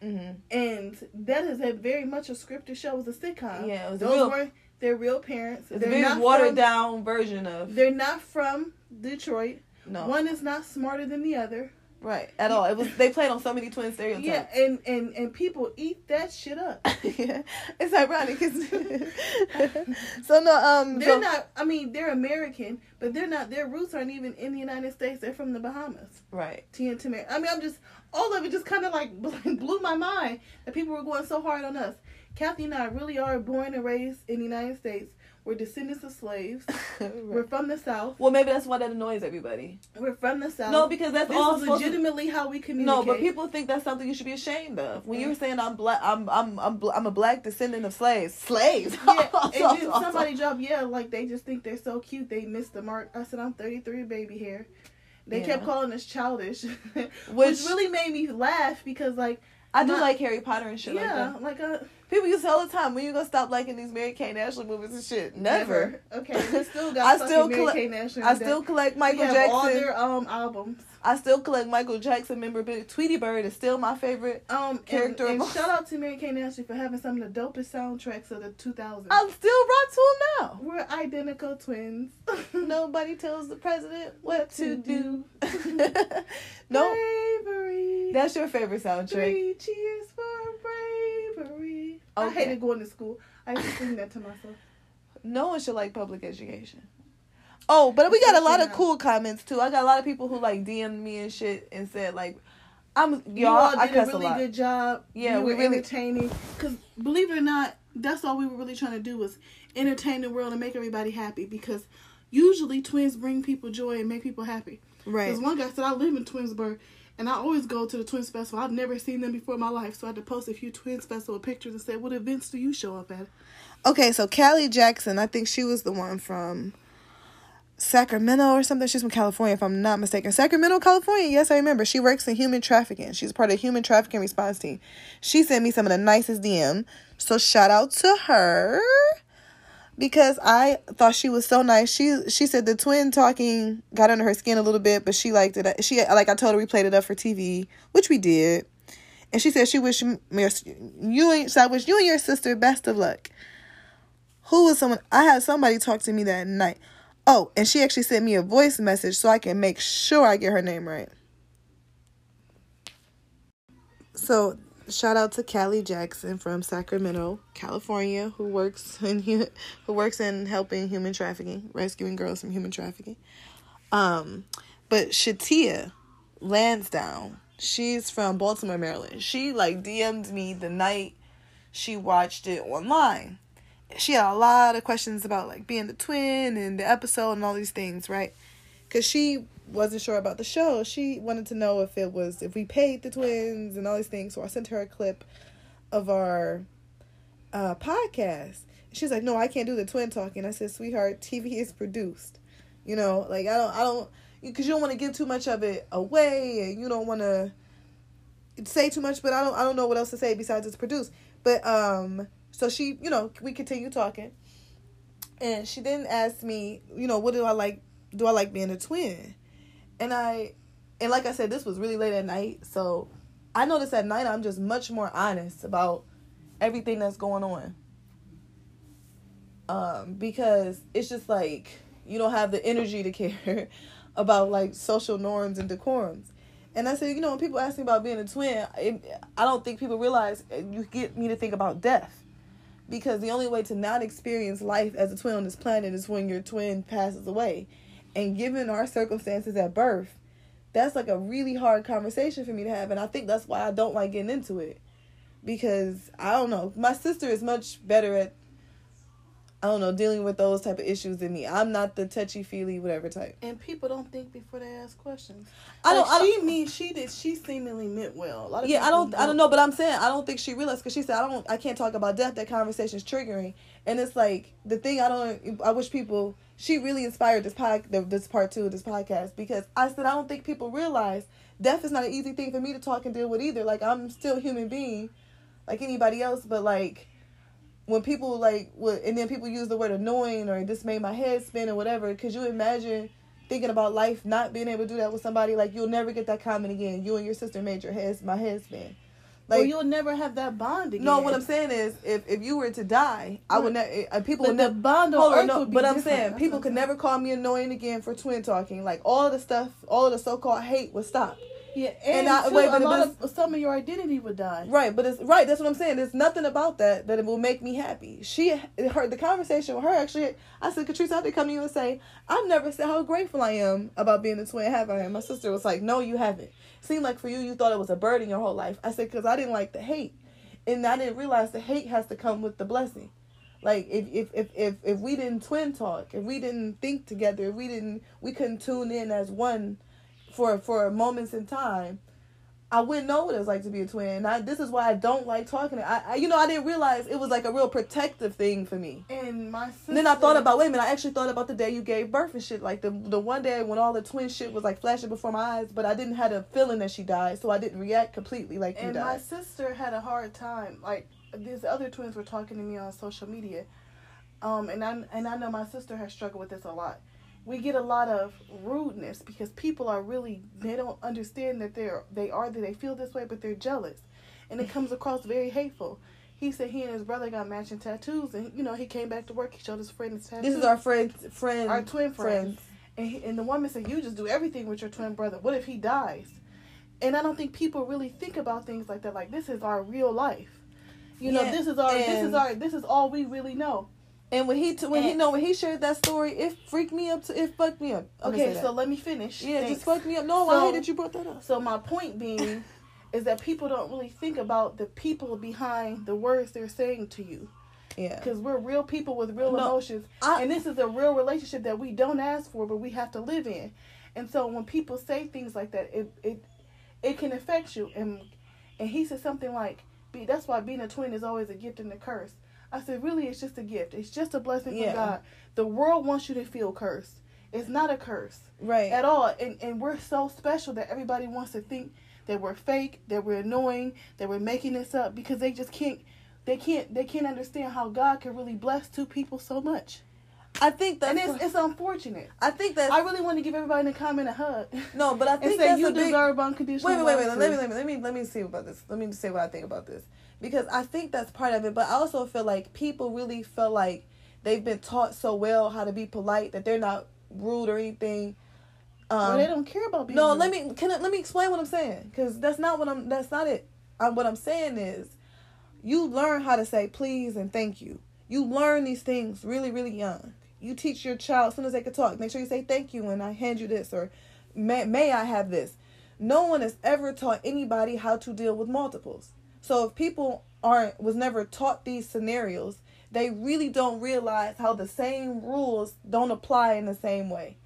Mm-hmm. And that is a very much a scripted show. It was a sitcom. Yeah, it was Those real- were their real parents. It's they're a very watered from, down version of They're not from Detroit. no One is not smarter than the other. right at all. It was they played on so many twin stereotypes. Yeah, and, and, and people eat that shit up. yeah, it's ironic. so no, um, They're so- not. I mean, they're American, but they're not. Their roots aren't even in the United States. They're from the Bahamas. right. Tamera. I mean, I'm just all of it just kind of like blew my mind that people were going so hard on us. Kathy and I really are born and raised in the United States. We're descendants of slaves. We're from the South. Well, maybe that's why that annoys everybody. We're from the South. No, because that's this all supposed to- legitimately how we communicate. No, but people think that's something you should be ashamed of. When you were saying I'm black, I'm I'm I'm, bl- I'm a black descendant of slaves. Slaves. Yeah, and then somebody dropped, yeah, like they just think they're so cute. They missed the mark. I said, I'm 33, baby hair. They Yeah. kept calling us childish, which, Which- really made me laugh because, like, I do like Harry Potter and shit yeah, like that. like a People used to all the time, when you gonna stop liking these Mary and Ashley movies and shit? Never. Okay, we still got. I still Mary collect- Kate and Ashley I still collect we Michael have Jackson. all their um albums. I still collect Michael Jackson memorabilia. Tweety Bird is still my favorite. Um, Character and, and shout out to Mary and Ashley for having some of the dopest soundtracks of the 2000s. I'm still rock to him now. We're identical twins. Nobody tells the president what to do. no, Bravery. that's your favorite soundtrack. Three cheers for bravery. I Okay. hated going to school. I used to sing that to myself. No one should like public education. Oh, but we got a lot of cool comments too. I got a lot of people who like DM'd me and shit and said like, "I'm You y'all." all I did a cuss a really lot. good job. Yeah, you we were really- entertaining. Because believe it or not, that's all we were really trying to do was entertain the world and make everybody happy. Because usually twins bring people joy and make people happy. Right. Because one guy said, I live in Twinsburg and I always go to the Twins Festival. I've never seen them before in my life. So I had to post a few Twins Festival pictures and say, What events do you show up at? Okay, so Callie Jackson, I think she was the one from Sacramento or something. She's from California, if I'm not mistaken. Sacramento, California. Yes, I remember. She works in human trafficking. She's part of human trafficking response team. She sent me some of the nicest DM. So shout out to her because I thought she was so nice. She she said the twin talking got under her skin a little bit, but she liked it. She like I told her we played it up for TV, which we did. And she said she wished me you and so I wish you and your sister best of luck. Who was someone? I had somebody talk to me that night. Oh, and she actually sent me a voice message so I can make sure I get her name right. So, shout out to Callie Jackson from Sacramento, California, who works in who works in helping human trafficking, rescuing girls from human trafficking. Um, but Shatia Lansdowne, she's from Baltimore, Maryland. She like DM'd me the night she watched it online she had a lot of questions about like being the twin and the episode and all these things, right? Because she wasn't sure about the show. She wanted to know if it was if we paid the twins and all these things. So I sent her a clip of our uh, podcast. She's like, "No, I can't do the twin talking." I said, "Sweetheart, TV is produced. You know, like I don't, I don't, because you don't want to give too much of it away, and you don't want to say too much. But I don't, I don't know what else to say besides it's produced. But um." So she, you know, we continue talking. And she then asked me, you know, what do I like do I like being a twin? And I and like I said, this was really late at night, so I noticed at night I'm just much more honest about everything that's going on. Um, because it's just like you don't have the energy to care about like social norms and decorums. And I said, you know, when people ask me about being a twin, it, I don't think people realize uh, you get me to think about death because the only way to not experience life as a twin on this planet is when your twin passes away. And given our circumstances at birth, that's like a really hard conversation for me to have. And I think that's why I don't like getting into it. Because I don't know. My sister is much better at I don't know, dealing with those type of issues than me. I'm not the touchy feely whatever type. And people don't think before they ask questions. I don't Like, I she don't mean she did she seemingly meant well. A lot of yeah, I people don't, I don't know, but I'm saying I don't think she realized because she said I don't, I can't talk about death. That conversation's triggering, and it's like the thing I don't. I wish people. She really inspired this pod, this part two of this podcast because I said I don't think people realize death is not an easy thing for me to talk and deal with either. Like I'm still human being, like anybody else, but like when people like would, and then people use the word annoying or this made my head spin or whatever. Could you imagine? Thinking about life, not being able to do that with somebody like you'll never get that comment again. You and your sister made your heads my head spin. Like well, you'll never have that bond again. No, what I'm saying is, if if you were to die, I would never. Uh, people would the never. bond on Hold on, no, would be but I'm saying That's people could I'm never call me annoying again for twin talking. Like all the stuff, all of the so-called hate would stop. Yeah, And and, I- too, wait, a but lot of some of your identity would die. Right, but it's right. That's what I'm saying. There's nothing about that that it will make me happy. She heard the conversation with her. Actually, I said, Catrice, I to come to you and say, I've never said how grateful I am about being a twin. Have I? And my sister was like, No, you haven't. Seemed like for you, you thought it was a burden your whole life. I said, Because I didn't like the hate, and I didn't realize the hate has to come with the blessing. Like if if if if if we didn't twin talk, if we didn't think together, if we didn't, we couldn't tune in as one for for moments in time. I wouldn't know what it's like to be a twin. I, this is why I don't like talking. I, I, you know, I didn't realize it was like a real protective thing for me. And my sister. And then I thought about, wait a minute, I actually thought about the day you gave birth and shit. Like the the one day when all the twin shit was like flashing before my eyes, but I didn't have a feeling that she died, so I didn't react completely like you And died. my sister had a hard time. Like these other twins were talking to me on social media, um, and I and I know my sister has struggled with this a lot. We get a lot of rudeness because people are really they don't understand that they're they are that they feel this way, but they're jealous, and it comes across very hateful. He said he and his brother got matching tattoos, and you know he came back to work. He showed his friend his tattoos. this is our friend, friend, our twin friends. friends. And, he, and the woman said, "You just do everything with your twin brother. What if he dies?" And I don't think people really think about things like that. Like this is our real life. You know, this is our this is our this is all we really know. And when he t- when he And- know when he shared that story, it freaked me up. To, it fucked me up. Okay, so that. let me finish. yeah, it Thanks. just fucked me up. No, I So- hate that you brought that up. So my point being is that people don't really think about the people behind the words they're saying to you Yeah, because we're real people with real No, emotions I- and this is a real relationship that we don't ask for but we have to live in and so when people say things like that it it it can affect you and and he said something like be that's why being a twin is always a gift and a curse i said really it's just a gift it's just a blessing Yeah. from god the world wants you to feel cursed it's not a curse right. at all and and we're so special that everybody wants to think that we're fake that we're annoying that we're making this up because they just can't they can't they can't understand how god can really bless two people so much I think that's. and it's it's unfortunate I think that i really want to give everybody in the comment a hug no, but I and think say that's you a big. deserve unconditional Wait, wait, wait, wait. Let me, let me, let me, let me see about this. Let me say what I think about this because I think that's part of it. But I also feel like people really feel like they've been taught so well how to be polite that they're not rude or anything. Um, well, they don't care about being no, rude. let me can I, let me explain what I'm saying because that's not what I'm. That's not it. Um, what I'm saying is, you learn how to say please and thank you. You learn these things really, really young. You teach your child as soon as they can talk. Make sure you say thank you when I hand you this or may may I have this. No one has ever taught anybody how to deal with multiples. So if people aren't was never taught these scenarios, they really don't realize how the same rules don't apply in the same way.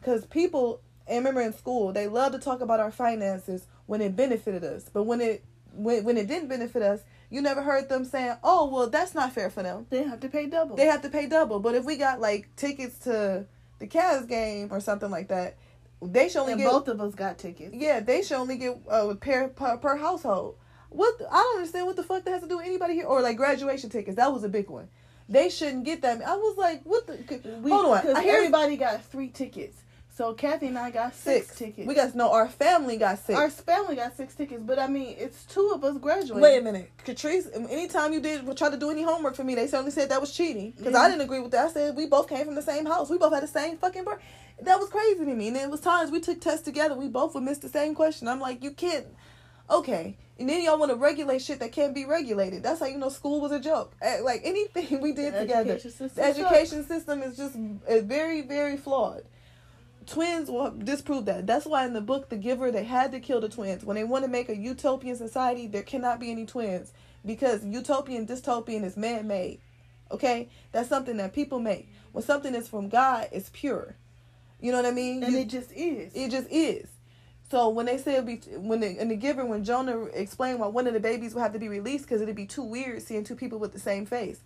Cuz people and remember in school, they love to talk about our finances when it benefited us. But when it when, when it didn't benefit us, you never heard them saying, "Oh, well, that's not fair for them. they have to pay double They have to pay double." But if we got like tickets to the Cavs game or something like that, they should only and get both of us got tickets yeah, they should only get uh, pair per per household. What I don't understand what the fuck that has to do with anybody here or like graduation tickets. That was a big one. They shouldn't get that. I was like, what the? we, hold on, because everybody got three tickets so kathy and i got six, six tickets We got no. Our family got six. our family got six tickets but i mean it's two of us graduating Wait a minute, Catrice. Um, anytime you did try to do any homework for me, they certainly said that was cheating because I didn't agree with that. I said we both came from the same house. We both had the same fucking birth. That was crazy to me. And it was times we took tests together. We both would miss the same question. I'm like, you can't. Okay, and then y'all want to regulate shit that can't be regulated. That's how you know school was a joke. Eh, Like anything we did The together, education system the education system is just very, very flawed. Twins will disprove that. That's why in the book The Giver they had to kill the twins. When they want to make a utopian society, there cannot be any twins because utopian dystopian is man-made. Okay? That's something that people make. When something is from God, it's pure. You know what I mean? and You- it just is it just is. So when they say it'd be when the, in the giver when Jonah explained why one of the babies would have to be released because it'd be too weird seeing two people with the same face,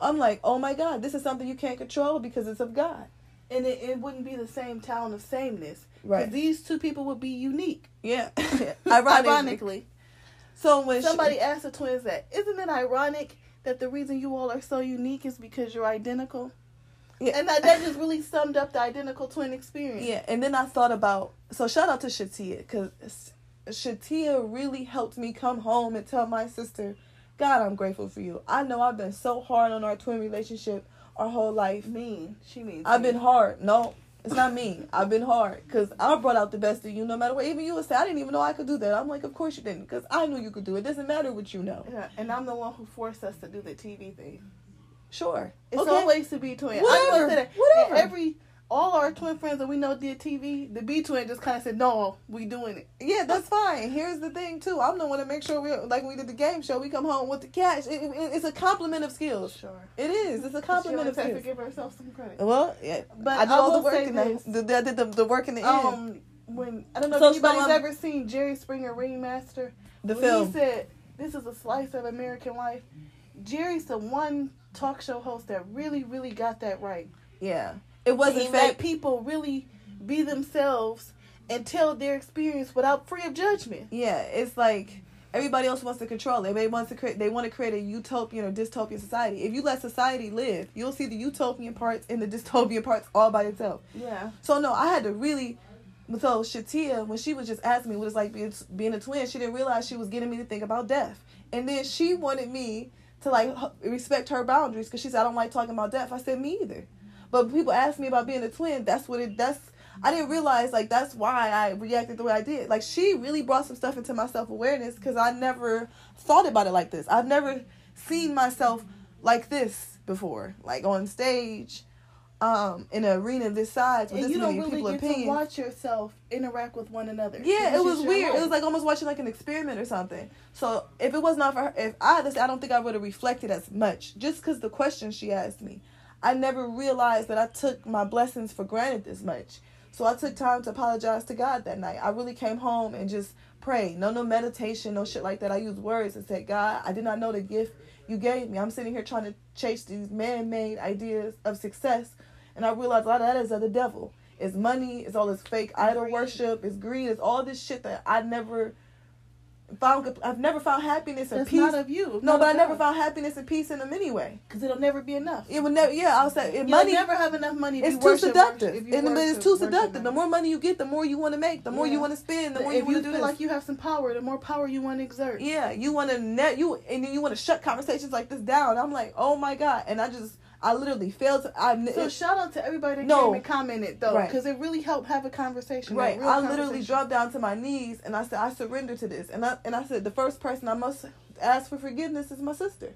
I'm like, oh my God, this is something you can't control because it's of God. and it, it wouldn't be the same town of sameness. Right. These two people would be unique. Yeah. Ironically. Ironically. So when she- Somebody asked the twins that, isn't it ironic that the reason you all are so unique is because you're identical? Yeah. And that, that just really summed up the identical twin experience. Yeah, and then I thought about so shout out to Shatia because Shatia really helped me come home and tell my sister, God, I'm grateful for you. I know I've been so hard on our twin relationship our whole life. Mean. She means I've mean. been hard. No, it's not me. I've been hard because I brought out the best of you no matter what. Even you would say, I didn't even know I could do that. I'm like, of course you didn't because I knew you could do it. It doesn't matter what you know. Yeah, and I'm the one who forced us to do the TV thing. Sure. It's Okay. always to be twin. Whatever, that. whatever. And Every all our twin friends that we know did TV. The B twin just kind of said, "No, we doing it." Yeah, that's fine. Here's the thing too. I'm the one to make sure we like when we did the game show. We come home with the cash. It, it, it's a compliment of skills. Sure. It is. It's a compliment of has to skills. give herself some credit. Well, yeah. But I did I all the work in the, this. the, did the, the work in the end. Um, when I don't know So, if anybody's um, ever seen Jerry Springer Ringmaster. The when film. He said, "This is a slice of American life." Jerry's the one talk show host that really, really got that right. yeah. It wasn't let people really be themselves and tell their experience without free of judgment. Yeah, it's like everybody else wants to control it. They want to create. They want to create a utopian or dystopian society. If you let society live, you'll see the utopian parts and the dystopian parts all by itself. Yeah. So no, I had to really. So Shatia, when she was just asking me what it's like being being a twin, she didn't realize she was getting me to think about death, and then she wanted me to like respect her boundaries because she said I don't like talking about death. I said me either, but people ask me about being a twin. That's what it. That's I didn't realize like that's why I reacted the way I did. Like she really brought some stuff into my self awareness because I never thought about it like this. I've never seen myself like this before, like on stage, um, in an arena this size with And this you don't many really people get to opinions. watch yourself interact with one another. Yeah, it was weird. It was like almost watching like an experiment or something. So if it was not for her, if I say, I don't think I would have reflected as much just because the question she asked me. I never realized that I took my blessings for granted this much. So I took time to apologize to God that night. I really came home and just prayed. No, no meditation, no shit like that. I used words and said, God, I did not know the gift you gave me. I'm sitting here trying to chase these man-made ideas of success, and I realized a lot of that is of the devil. It's money. It's all this fake idol worship. It's greed. It's all this shit that I never found. I've never found happiness and That's peace. not of you. no, but I never found happiness and peace in them anyway. because it'll never be enough. It would never. Yeah, I was saying You'll money. never have enough money. It's too worship, seductive, worship- and but it's too worship seductive. The more money you get, the more you want to make. The more you want to spend. The more if you want to do feel this. like you have some power, the more power you want to exert. Yeah, you want to net you, and then you want to shut conversations like this down. I'm like, oh my god, and I just, I literally failed to. I So shout out to everybody that No. came and commented though, Right. because it really helped have a conversation. right. I literally dropped down to my knees and I said, I surrender to this, and I and I said, the first person I must ask for forgiveness is my sister,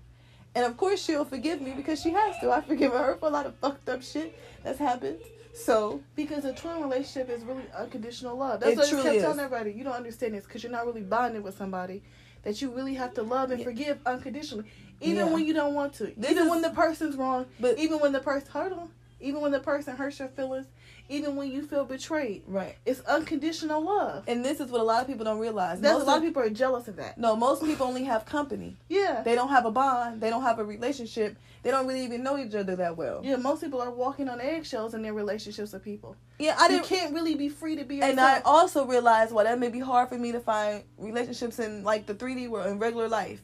and of course she'll forgive me because she has to. I've forgiven her for a lot of fucked up shit that's happened. So Because a twin relationship is really unconditional love. That's It what I kept is. telling everybody. You don't understand this because you're not really bonded with somebody that you really have to love and Yeah. forgive unconditionally, even Yeah. when you don't want to, This even is- when the person's wrong, but even when the person hurt them, even when the person hurts your feelings, even when you feel betrayed. right, It's unconditional love. and this is what a lot of people don't realize. That's a lot of- people are jealous of that. No, most people only have company. Yeah. They don't have a bond. They don't have a relationship. They don't really even know each other that well. Yeah, most people are walking on eggshells in their relationships with people. Yeah, I didn't. can't really be free to be yourself. And I also realized why that may be hard for me to find relationships in like the 3D world in regular life.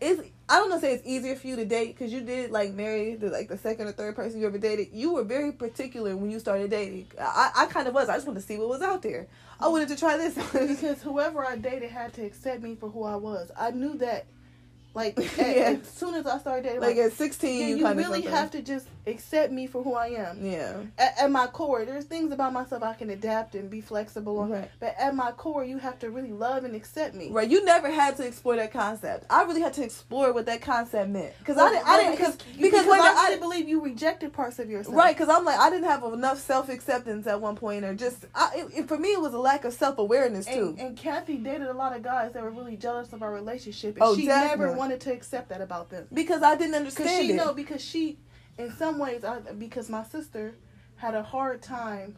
It's I don't know say it's easier for you to date because you did like marry the like the second or third person you ever dated. You were very particular when you started dating. I I kind of was. I just wanted to see what was out there. I wanted to try this. because whoever I dated had to accept me for who I was. I knew that, like, Yeah. as soon as I started dating, like like, at 16, yeah, you, you really have to just accept me for who I am. Yeah. At, at my core, there's things about myself I can adapt and be flexible on, Right. but at my core, you have to really love and accept me. Right, you never had to explore that concept. I really had to explore what that concept meant because Well, I didn't. I didn't because because, because when I I, really believe you rejected parts of yourself. Right, because I'm like I didn't have enough self acceptance at one point, or just I, it, for me it was a lack of self awareness too. And, and Kathy dated a lot of guys that were really jealous of our relationship, and Oh, she never wanted to accept that about them. because I didn't Because understand she it. know because she, in some ways, I, because my sister had a hard time,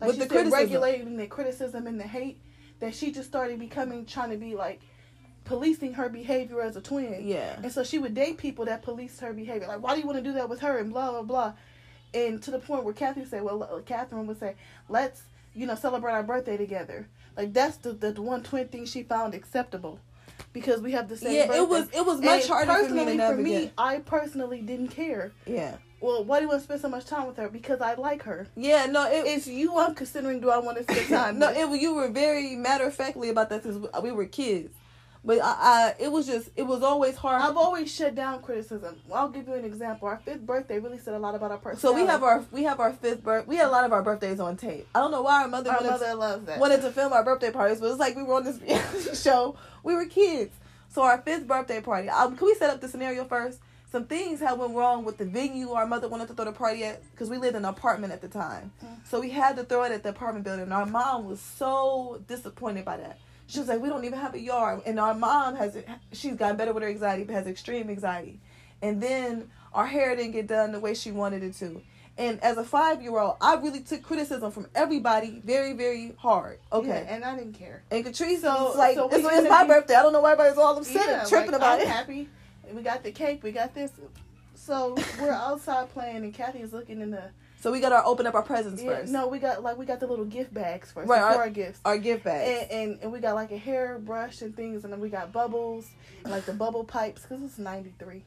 like With she the said, criticism. regulating the criticism and the hate, that she just started becoming trying to be like policing her behavior as a twin. yeah, And so she would date people that police her behavior. Like, why do you want to do that with her? And blah blah blah. And to the point where Kathy would say, well, uh, Catherine would say, let's you know celebrate our birthday together. Like that's the, the one twin thing she found acceptable. Because we have the same yeah. birthday. It was it was much And harder for me personally, for me. I personally didn't care. Yeah, Well, why do you want to spend so much time with her? Because I like her. yeah. No, it, It's you I'm considering. Do I want to spend time? no, it, you were very matter of factly about that since we were kids. But I, I, it was just, it was always hard. I've always shut down criticism. I'll give you an example. Our fifth birthday really said a lot about our person. so we have our, we have our fifth birth. We had a lot of our birthdays on tape. I don't know why our mother our wanted to- mother loves that. wanted to film our birthday parties, but it's like we were on this reality show. We were kids. So our fifth birthday party. Um, can we set up the scenario first? Some things had went wrong with the venue our mother wanted to throw the party at because we lived in an apartment at the time. Mm. So we had to throw it at the apartment building. And our mom was so disappointed by that. She was like, "We don't even have a yard." And our mom has she's gotten better with her anxiety, but has extreme anxiety. And then our hair didn't get done the way she wanted it to. And as a five year old, I really took criticism from everybody very, very hard. Okay. Yeah, and I didn't care. And Catrice So- like, so it's, it's my be- birthday. I don't know why everybody's all upset Yeah, and tripping like, about I'm it. happy. We got the cake. We got this. So we're outside playing, and Kathy is looking in the. So we got to open up our presents Yeah, first. no, we got like we got the little gift bags first Right, our- our gifts. Our gift bags. And, and and we got like a hairbrush and things, and then we got bubbles, and like the bubble pipes, because it's '93.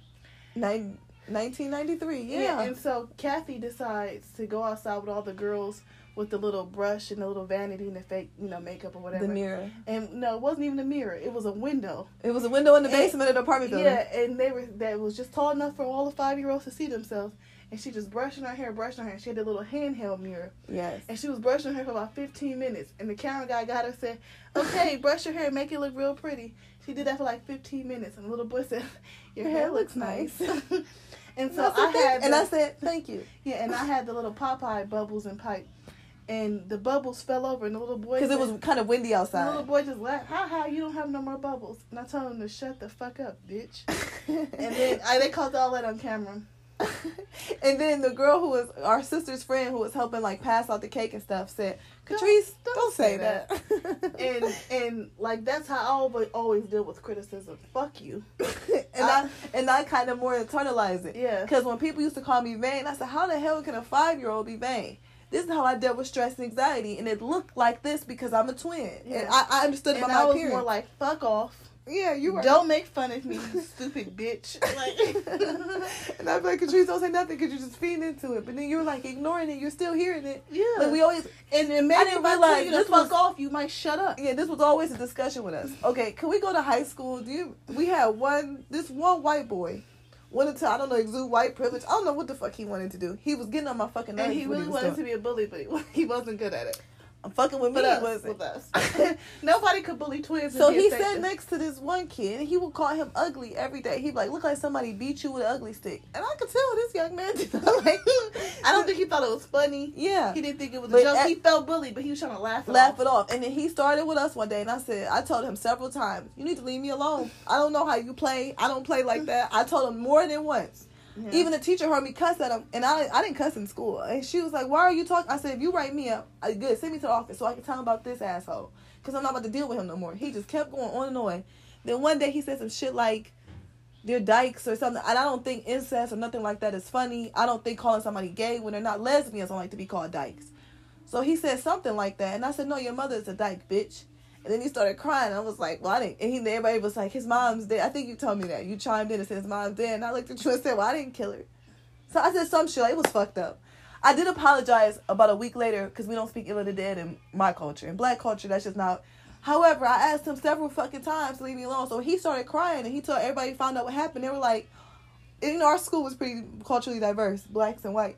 Nine, 1993. Yeah. And so Kathy decides to go outside with all the girls with the little brush and the little vanity and the fake, you know, makeup or whatever. the mirror. And no, it wasn't even a mirror. It was a window. It was a window in the And- basement of the apartment building. Yeah, and they were that was just tall enough for all the five year olds to see themselves. And she just brushing her hair, brushing her hair. She had a little handheld mirror, Yes. and she was brushing her hair for about fifteen minutes. And the camera guy got her said, "Okay, brush your hair, make it look real pretty." She did that for like fifteen minutes, and the little boy said, "Your hair looks nice." and so I said, I had and I said, thank you. yeah, and I had the little Popeye bubbles and pipe, and the bubbles fell over, and the little boy Because it was kind of windy outside. the little boy just laughed. Ha ha! You don't have no more bubbles. And I told him to shut the fuck up, bitch. And then I they caught all that on camera. and then the girl who was our sister's friend who was helping like pass out the cake and stuff said, Catrice, don't, don't say say that. And and like that's how I always always deal with criticism. Fuck you. and I and I kind of more internalized it. Yeah. Because when people used to call me vain, I said, how the hell can a five year old be vain? This is how I dealt with stress and anxiety, and it looked like this because I'm a twin, Yeah. and I, I understood And about I my was appearance. more like, fuck off. Yeah, you were. Don't make fun of me, you stupid bitch. Like, and I'd be like, Catrice, don't say nothing because you're just feeding into it. But then you're like ignoring it. You're still hearing it. yeah. Like we always, and then maybe I didn't if I tell realize you to this fuck was- off, you might shut up. yeah, this was always a discussion with us. Okay, can we go to high school? Do you? We had one, this one white boy wanted to, I don't know, exude white privilege. I don't know what the fuck he wanted to do. He was getting on my fucking nerves. And he really was wanted doing. to be a bully, but he, he wasn't good at it. I'm fucking with me. With us, wasn't. with us. Nobody could bully twins. So he sat next to this one kid, and he would call him ugly every day. He'd be like, "Look like somebody beat you with an ugly stick," and I could tell this young man did not like. I don't think he thought it was funny. Yeah, He didn't think it was But a joke. at- he felt bullied, but he was trying to laugh. It laugh off. it off. And then he started with us one day, and I said, I told him several times, "You need to leave me alone. I don't know how you play. I don't play like that." I told him more than once. Yeah. Even the teacher heard me cuss at him, and I I didn't cuss in school. And she was like, "Why are you talking?" I said, "If you write me up, I, good. Send me to the office so I can tell him about this asshole, because I'm not about to deal with him no more." He just kept going on and on. Then one day he said some shit like, "They're dykes" or something. And I don't think incest or nothing like that is funny. I don't think calling somebody gay when they're not lesbians don't like to be called dykes. So he said something like that, and I said, "No, your mother is a dyke, bitch." And then he started crying. I was like, "Well, I didn't." And he, everybody was like, "His mom's dead." I think you told me that. You chimed in and said his mom's dead. And I looked at you and said, "Well, I didn't kill her." So I said some shit. Like, it was fucked up. I did apologize about a week later because we don't speak ill of the dead in my culture. In black culture, that's just not. However, I asked him several fucking times to leave me alone. So he started crying and he told everybody found out what happened. They were like, you know, our school was pretty culturally diverse, blacks and white.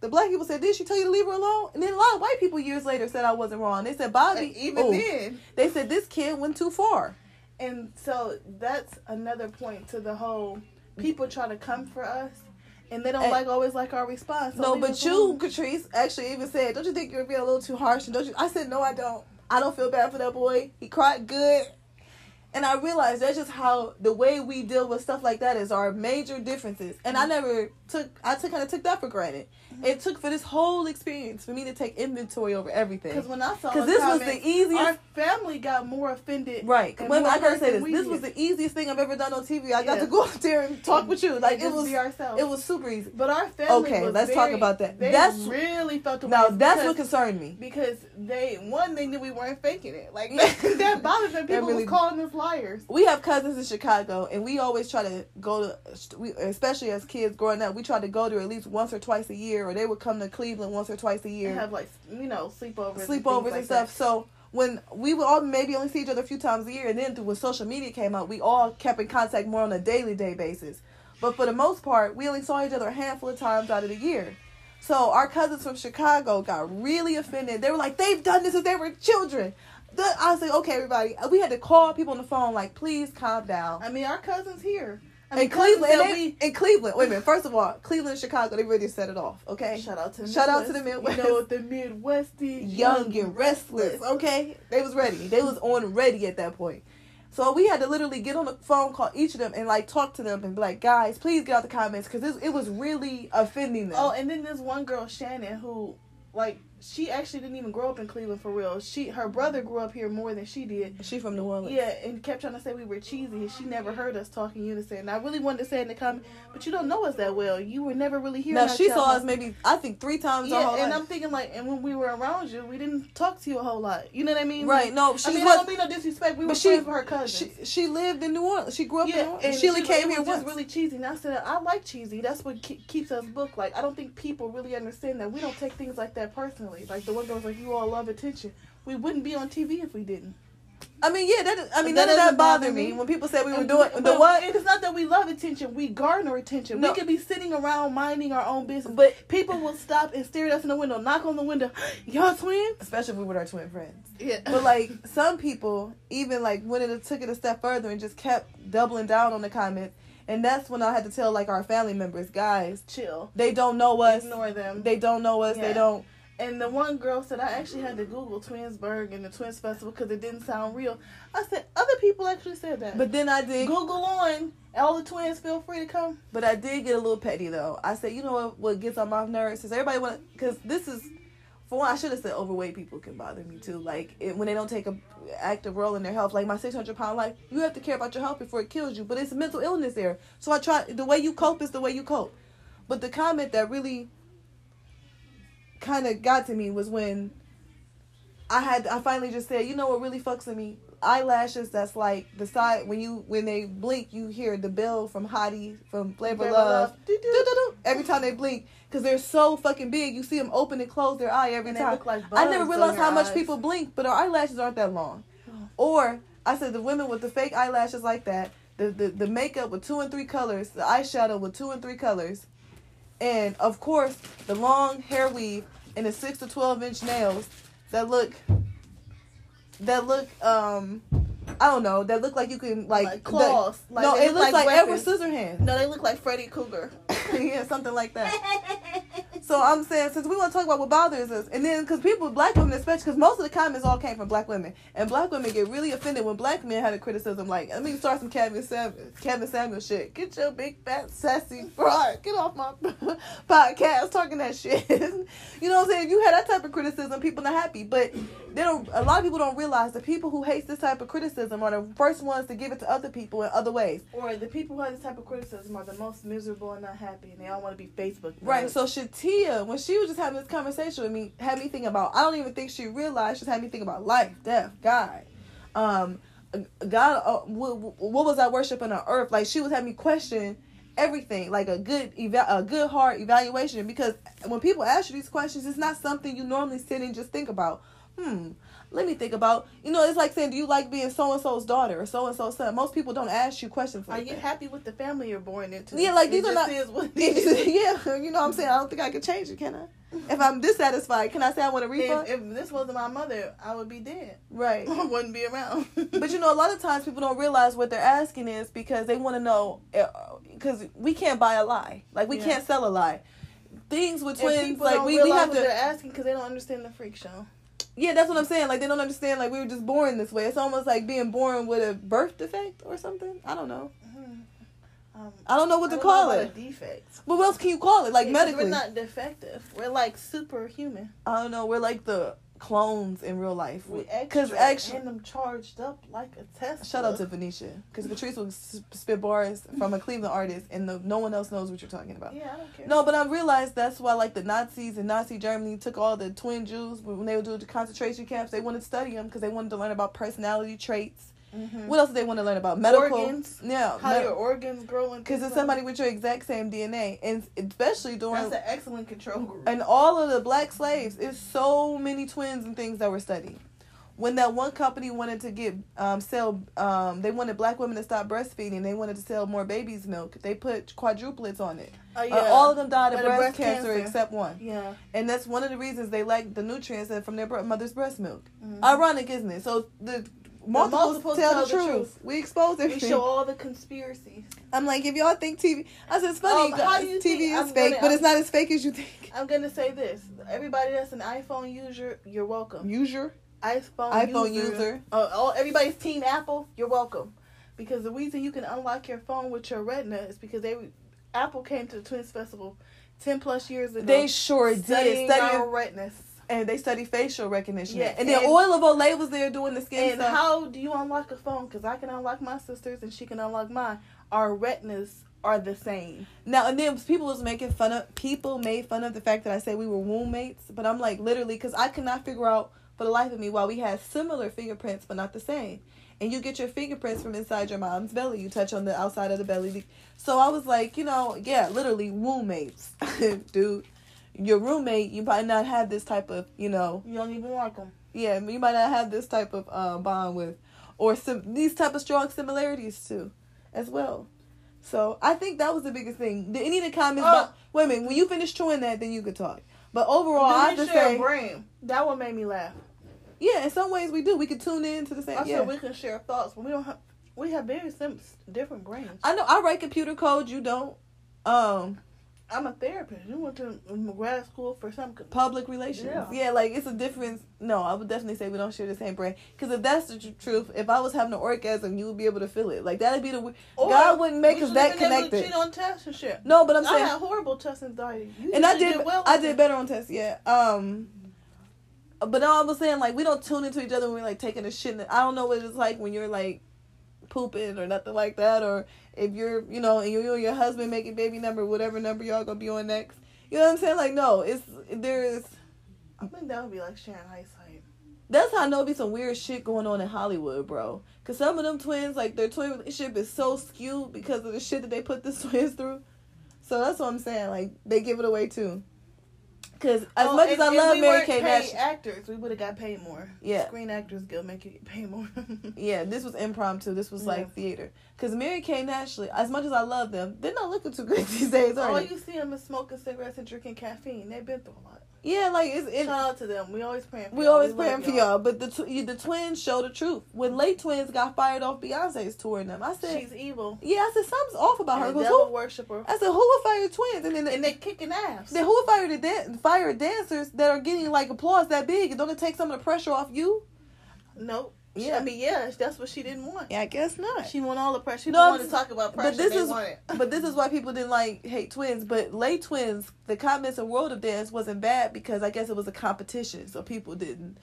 The black people said, "Did she tell you to leave her alone?" And then a lot of white people years later said I wasn't wrong. They said, "Bobby, even oh." then, they said this kid went too far." and so that's another point to the whole people try to come for us, and they don't And- like always like our response. So no, but you. Catrice, actually even said, "Don't you think you're being a little too harsh?" And don't you? I said, "No, I don't. I don't feel bad for that boy. He cried good." And I realized that's just how the way we deal with stuff like that is our major differences. And I mm-hmm. never took, I took kind of took that for granted. It took for this whole experience for me to take inventory over everything. Because when I saw Because this was the easiest our family got more offended. Right. more I gotta say this. This did. was the easiest thing I've ever done on TV. I got Yeah. to go up there and talk with you. Like it was. be ourselves. It was super easy. But our family. Okay, let's talk about that. They That's- really felt the Now that's because, what concerned me. because they one they knew we weren't faking it. Like that bothered them. People really- was calling us liars. We have cousins in Chicago, and we always try to go to. We, especially as kids growing up, we tried to go there at least once or twice a year, or they would come to Cleveland once or twice a year, have like you know sleepovers, and sleepovers and like stuff. So when we would all maybe only see each other a few times a year, and then when social media came out, we all kept in contact more on a daily day basis. But for the most part, we only saw each other a handful of times out of the year. So our cousins from Chicago got really offended. They were like, "They've done this since they were children." The- I was like, "Okay, everybody." We had to call people on the phone, like, "Please calm down." I mean, our cousins here. I mean, in Cleveland, cousins and that they- in Cleveland. Wait a minute. First of all, Cleveland Chicago, they really set it off. Okay, shout out to the Shout out to the Midwest. You know what the Midwest is? young and restless. Okay, they was ready. They was on ready at that point. So we had to literally get on the phone, call each of them, and like talk to them and be like, guys, please get out the comments because it, it was really offending them. Oh, and then there's one girl, Shannon, who like she actually didn't even grow up in Cleveland for real. She her brother grew up here more than she did. she from New Orleans. Yeah, and kept trying to say we were cheesy, and she never heard us talking unison. And I really wanted to say in the comment, but you don't know us that well. You were never really here. Now she saw us maybe I think three times. Yeah, whole and life. I'm thinking like, and when we were around you, we didn't talk to you a whole lot. You know what I mean? right. Like, No, I she mean, I was. don't mean no disrespect. We were she- friends with her cousins. She she lived in New Orleans. She grew up in New Orleans. and she, came it here was once. really cheesy. And I said, I like cheesy. That's what ke- keeps us booked. Like, I don't think people really understand that we don't take things like that personally. Like the one girl was like, "You all love attention." We wouldn't be on TV if we didn't. I mean, yeah, that. I mean, That none of that bother bothered me me. when people said we were doing the what. It's not that we love attention. We garner attention. No. We could be sitting around minding our own business. But People will stop and stare at us in the window, knock on the window. Y'all twins? especially if we were our twin friends. Yeah. But like some people, even like went it took it a step further and just kept doubling down on the comments, and that's when I had to tell like our family members, guys, chill. they don't know us. Ignore them. They don't know us. They don't. And the one girl said, I actually had to Google Twinsburg and the Twins Festival because it didn't sound real. I said, other people actually said that. But then I did. Google on. All the twins feel free to come. But I did get a little petty though. I said, you know what? What gets on my nerves is everybody want because this is. For one, I should have said overweight people can bother me too. Like it, when they don't take a active role in their health. Like my six hundred pound life, you have to care about your health before it kills you. But it's a mental illness there. So I try. The way you cope is the way you cope. But the comment that really kind of got to me was when I had I finally just said, you know what really fucks with me? Eyelashes that's like the side when you when they blink, you hear the bell from Hottie from Flavor Love. Love. Do-do. Do-do-do. Every time they blink, because they're so fucking big, you see them open and close their eye every And time. like I never realized how your much people blink, but our eyelashes aren't that long. Oh. Or I said the women with the fake eyelashes like that, the, the the makeup with two and three colors, the eyeshadow with two and three colors, and of course the long hair weave and the six to twelve inch nails that look that look um I don't know that look like you can like, Like claws. that- Like no, it looks like like, Edward. Scissorhands. No, they look like Freddy Krueger. yeah, something like that. So I'm saying, since we want to talk about what bothers us, and then because people, black women especially, because most of the comments all came from black women, and black women get really offended when black men had a criticism like, let me start some Kevin Samuel, Kevin Samuel shit. Get your big fat sassy broad, get off my podcast talking that shit. you know what I'm saying? If you had that type of criticism, people not happy, but they don't. A lot of people don't realize the people who hate this type of criticism are the first ones to give it to other people in other ways. Or the people who have this type of criticism are the most miserable and not happy, and they all want to be Facebook. Right. So Shatia, when she was just having this conversation with me, had me think about. I don't even think she realized she's had me think about life, death, God, um, God. Uh, what, what was I worshiping on earth? Like she was having me question everything, like a good eva- a good hard evaluation. Because when people ask you these questions, it's not something you normally sit and just think about. Hmm. Let me think about. You know, it's like saying, "Do you like being so and so's daughter or so and so's son?" Most people don't ask you questions like Are you that. happy with the family you're born into? Yeah, like, It these are not- Is what it is. yeah, you know what I'm saying? I don't think I can change it, can I? If I'm dissatisfied, can I say I want a refund? If, if this wasn't my mother, I would be dead. right. I wouldn't be around. But you know, a lot of times people don't realize what they're asking is because they want to know, eh, because we can't buy a lie. Like, we Yeah. can't sell a lie. Things with twins, like, we, we have what they're asking because they don't understand the freak show. Yeah, that's what I'm saying. Like, they don't understand, like, we were just born this way. It's almost like being born with a birth defect or something. I don't know. Um, I don't know what to call it. A defect. But what else can you call it? Like, Yeah, medically. we're not defective. We're like superhuman. I don't know. We're like the clones in real life. Because actually. and them charged up like a Tesla. Shout out to Venetia, because Patrice will spit bars from a Cleveland artist, and the, no one else knows what you're talking about. Yeah, I don't care. No, but I realized that's why, like the Nazis in Nazi Germany took all the twin Jews when they would do the concentration camps. They wanted to study them because they wanted to learn about personality traits. Mhm. What else do they want to learn about? Medical. Organs. Yeah, How your organs grow because it's somebody with your exact same DNA, and especially during That's an excellent control group. and all of the black slaves, it's so many twins and things that were studied. When that one company wanted to get um, sell, um, they wanted black women to stop breastfeeding. They wanted to sell more baby's milk. They put quadruplets on it. Oh Uh, all of them died of breast, breast cancer, cancer. except one, yeah. and that's one of the reasons they lack the nutrients from their mother's breast milk. Mhm. Ironic, isn't it? So the multiples, multiples tell, the, truth. We expose everything. We show all the conspiracies. I'm like, if y'all think TV, I said it's funny. Um, how do you TV is I'm fake, gonna- but it's not as fake as you think. I'm gonna say this: everybody that's an iPhone user, you're welcome. User. iPhone, iPhone user, user. Uh, all everybody's team Apple. You're welcome, because the reason you can unlock your phone with your Retina is because they Apple came to the Twins Festival ten plus years ago. They sure did studying our retinas. And they study facial recognition. Yeah, and then and- Oil of Olay was there doing the skin And stuff. how do you unlock a phone? Because I can unlock my sister's and she can unlock mine. Our retinas are the same. Now and then people was making fun of people made fun of the fact that I said we were womb mates, but I'm like literally because I could not figure out for the life of me why we had similar fingerprints but not the same. And you get your fingerprints from inside your mom's belly. You touch on the outside of the belly. So I was like, you know, yeah, literally womb mates, dude. Your roommate, you might not have this type of, you know, You don't even like them. yeah, you might not have this type of um, bond with, or some these type of strong similarities too, as well. So I think that was the biggest thing. Did any of the comments? Oh. about, wait a minute. When you finish chewing that, then you could talk. But overall, I have Then to we share say, brain. That one made me laugh. yeah, in some ways we do. We could tune in to the same. I Yeah. said we can share thoughts, but we don't have. We have very sim- different brains. I know. I write computer code. You don't. Um, I'm a therapist. You went to grad school for some. public relations. Yeah. Yeah. like it's a difference. No, I would definitely say we don't share the same brain. Because if that's the tr- truth, if I was having an orgasm, you would be able to feel it. Like that'd be the. w- God wouldn't make us that been able to connected. Cheat on tests and shit. No, but I'm I saying. had horrible test anxiety. You and I usually did, well I did better on tests. Yeah. Um. But no, I was saying like we don't tune into each other when we're like taking a shit. I don't know what it's like when you're like pooping or nothing like that, or if you're you know and you and your husband making baby number, whatever number y'all gonna be on next. You know what I'm saying? Like no, it's there is. I think that would be like sharing eyesight. That's how I know be some weird shit going on in Hollywood, bro. Cause some of them twins, like their twin relationship is so skewed because of the shit that they put the twins through. So that's what I'm saying. Like they give it away too. Cause as Oh, much and- as I love we Mary paid Nash, actors, we would have got paid more. Yeah. Screen Actors Guild make you paid more. yeah, this was impromptu. This was like Yeah. theater. Cause Mary-Kate and Ashley, as much as I love them, they're not looking too great these days, are All you see them is smoking cigarettes and drinking caffeine. They've been through a lot. Yeah, like it's it, Shout out to them. We always praying. For we y'all. always love praying for y'all, but the tw- the twins show the truth. When Les Twins got fired off Beyonce's touring them, I said, She's evil. yeah, I said something's off about her. And 'cause devil who, worshiper. I said, who would fire twins? And then And they kicking ass. Then who would fire the dan- fire dancers that are getting like applause that big? Don't it take some of the pressure off you? Nope. Yeah. I mean, yeah, that's what she didn't want. Yeah, I guess not. She want all the pressure. She No, want to talk about pressure. but this is want it. but this is why people didn't like hate twins. But Les Twins, the comments in World of Dance wasn't bad because I guess it was a competition, so people didn't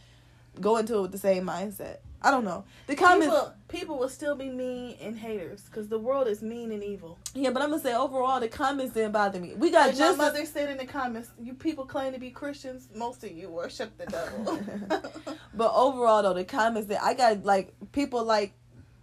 go into it with the same mindset. I don't know. The comments, people, people will still be mean and haters because the world is mean and evil. yeah, but I'm gonna say overall the comments didn't bother me. We got just my mother said in the comments, "You people claim to be Christians. Most of you worship the devil." But overall, though, the comments that I got, like people like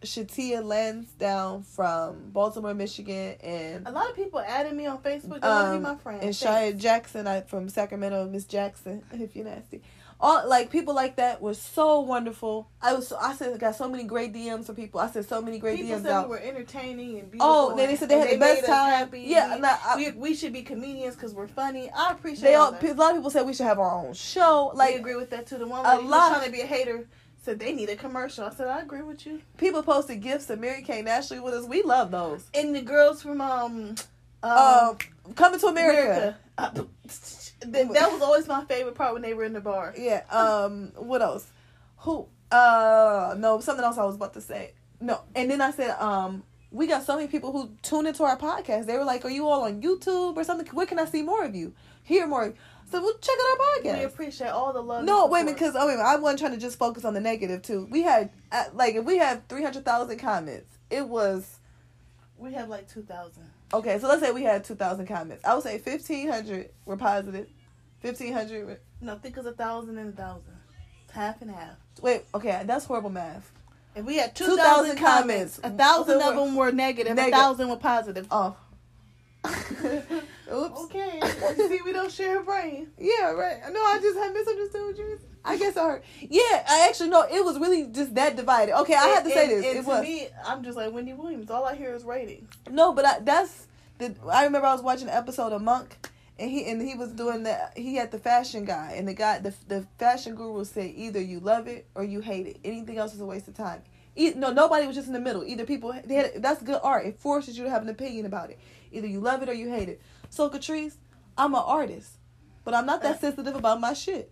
Shatia Lansdowne from Baltimore, Michigan, and A lot of people added me on Facebook. They want to um, be my friend. and. Shia Jackson I, from Sacramento, Miss Jackson, if you're nasty. All like people like that was so wonderful. I was I said I got so many great DMs from people. I said so many great People DMs said out. we were entertaining and beautiful. Oh, then they said they had the best time. Happy. Yeah, we, and I- I- we, we should be comedians because we're funny. I appreciate They all that. a lot of people said we should have our own show. I Like agree with that too. The one a lot- trying to be a hater said they need a commercial. I said I agree with you. people posted gifts to Mary-Kate Ashley with us. We love those. And the girls from um, um Um, coming to America. Uh, that, that was always my favorite part when they were in the bar. Yeah. Um. What else? Who? Uh. No. Something else I was about to say. No. And then I said, um, we got so many people who tune into our podcast. They were like, "Are you all on YouTube or something? Where can I see more of you? Hear more?" of you?" So well, check out our We appreciate all the love. No, wait a minute, support. because oh wait I wasn't trying to just focus on the negative too. We had uh, like if we had three hundred thousand comments, it was we have like two thousand. okay. So let's say we had two thousand comments. I would say fifteen hundred were positive, fifteen hundred. No, think it's a thousand and a thousand. Half and half. Wait, okay, that's horrible math. If we had 2,000 two thousand comments, a thousand of them were negative, Negative. a thousand were positive. Oh. Oops. Okay, see, we don't share a brain. Yeah, right. No, I just had misunderstood what you I guess I heard. Yeah, I actually no. It was really just that divided. Okay, I had to say And- this. and it to was me, I'm just like Wendy Williams. All I hear is ratings. no, but I, that's the. I remember I was watching an episode of Monk, and he and he was doing the. He had the fashion guy, and the guy, the the fashion guru said either you love it or you hate it. Anything else is a waste of time. E- no, nobody was just in the middle. Either people they had that's good art. It forces you to have an opinion about it. Either you love it or you hate it. So Catrice, I'm an artist, but I'm not that Uh. sensitive about my shit.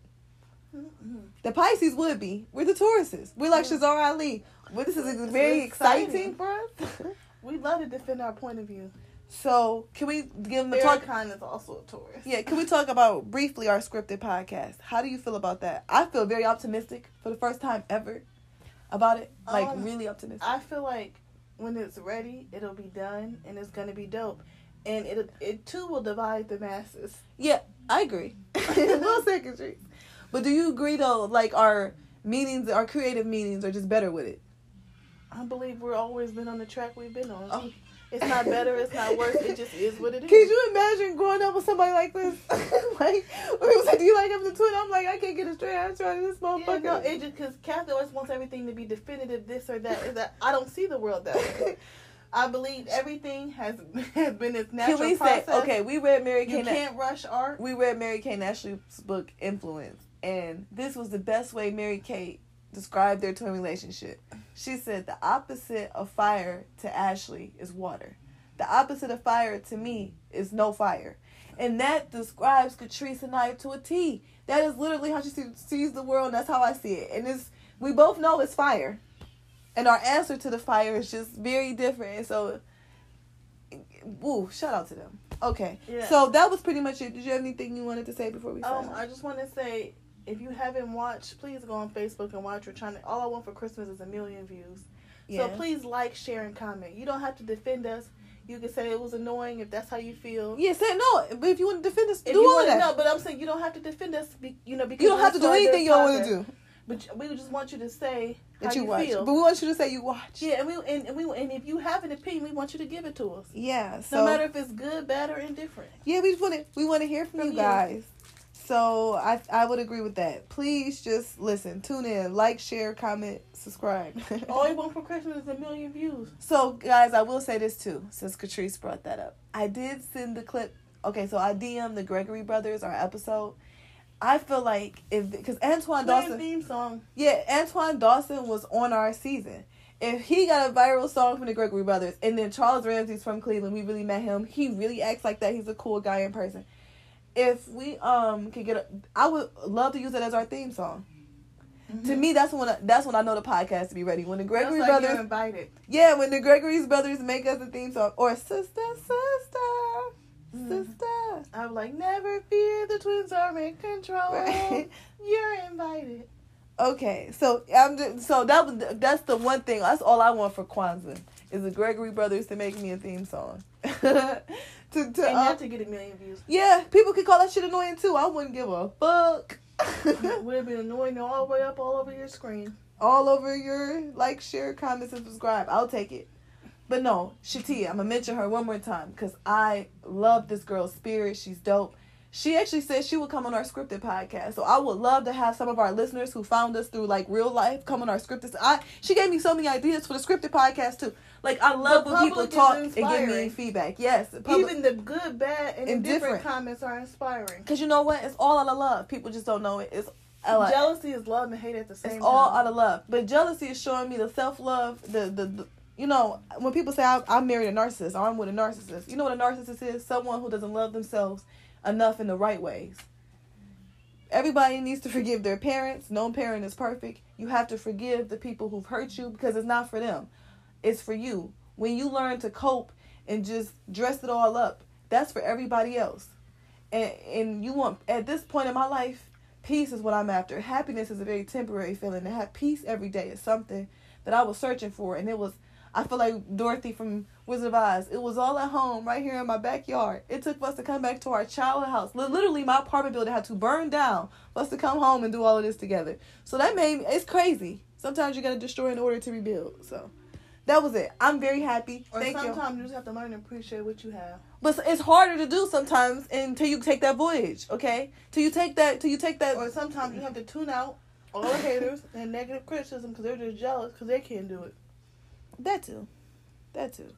Mm-hmm. The Pisces would be. We're the Tauruses. We're like. Shazar Ali. Well, this is very exciting. exciting for us. We love to defend our point of view. So, can we give them the talk? Farrakhan is also a Taurus. Yeah, can we talk about briefly our scripted podcast? How do you feel about that? I feel very optimistic for the first time ever about it. Like Um, really optimistic. I feel like when it's ready, it'll be done and it's gonna be dope. And it it too will divide the masses. yeah, I agree. no secretaries. But do you agree though? Like our meetings, our creative meetings are just better with it. I believe we're always been on the track we've been on. Oh. It's not better, it's not worse, it just is what it is. Can you imagine growing up with somebody like this? like, when people say, "Do you like him the twin?" I'm like, I can't get a straight answer out of this Yeah, motherfucker. no, it just because Kathy always wants everything to be definitive, this or that. Is that I don't see the world that way. I believe everything has has been its natural Can we process. say okay? We read Mary You Kay. can't rush art. we read Mary-Kate Ashley's book Influence, and this was the best way Mary-Kate described their twin relationship. She said the opposite of fire to Ashley is water. The opposite of fire to me is no fire. And that describes Catrice and I to a T. That is literally how she sees the world, and that's how I see it. And it's we both know it's fire. And our answer to the fire is just very different. And so Ooh, shout out to them. Okay. Yeah. So that was pretty much it. Did you have anything you wanted to say before we Um? I just want to say, if you haven't watched, please go on Facebook and watch. We're trying to. All I want for Christmas is a million views. yeah. So please like, share, and comment. You don't have to defend us. You can say it was annoying if that's how you feel. yeah, say no. But if you want to defend us, If do you all want that. know, but I'm saying you don't have to defend us. Be, you know, because you don't have to do anything you don't want to do. But we just want you to say that how you, you, watch. feel. But we want you to say you watch. yeah, and we and, and we and if you have an opinion, we want you to give it to us. Yeah. So no matter if it's good, bad, or indifferent. yeah, we just want to we want to hear from, From you you. So I I would agree with that. Please just listen, tune in, like, share, comment, subscribe. All we want for Christmas is a million views. So, guys, I will say this too, since Catrice brought that up. I did send the clip. Okay, so I DM the Gregory brothers our episode. I feel like if because Antoine Twin Dodson, theme song. yeah, Antoine Dodson was on our season. If he got a viral song from the Gregory brothers, and then Charles Ramsey's from Cleveland, we really met him. He really acts like that. He's a cool guy in person. If we um could get, a, I would love to use it as our theme song. To me, that's when I, that's when I know the podcast to be ready. When the Gregory like brothers invited. yeah, when the Gregory's brothers make us a theme song or sister, sister, Mhm. sister. I'm like, never fear, the twins are in control. Right. You're invited. Okay, so I'm just, so that was that's the one thing. That's all I want for Kwanzaa is the Gregory brothers to make me a theme song. to to and uh, not to get a million views. yeah, people could call that shit annoying too. I wouldn't give a fuck. Would have been annoying all the way up all over your screen. all over your like, share, comments, and subscribe. I'll take it. But no, Shatia, I'm gonna mention her one more time because I love this girl's spirit. She's dope. She actually said she would come on our scripted podcast. So I would love to have some of our listeners who found us through like real life come on our scripted. I she gave me so many ideas for the scripted podcast too. Like I love The when people talk and give me feedback. Yes, public- Even the good, bad, and Indifferent. indifferent comments are inspiring. Cause you know what? It's all out of love. People just don't know it. It's like- Jealousy is love and hate at the same time. It's time. all out of love. But jealousy is showing me the self love, the, the the you know when people say I, I married a narcissist or I'm with a narcissist. You know what a narcissist is? Someone who doesn't love themselves enough in the right ways. Everybody needs to forgive their parents. No parent is perfect. You have to forgive the people who've hurt you because it's not for them. It's for you. When you learn to cope and just dress it all up, that's for everybody else. And and you want at this point in my life, peace is what I'm after. Happiness is a very temporary feeling. To have peace every day is something that I was searching for, and it was. I feel like Dorothy from Wizard of Oz. It was all at home, right here in my backyard. It took for us to come back to our childhood house. Literally, my apartment building had to burn down for us to come home and do all of this together. So that made me. It's crazy. Sometimes you gotta destroy in order to rebuild. So that was it. I'm very happy. Or Thank you. sometimes you just have to learn to appreciate what you have. But it's harder to do sometimes until you take that voyage, okay? Till you take that, till you take that. Or sometimes you have to tune out all the haters and negative criticism because they're just jealous because they can't do it. That too, that too.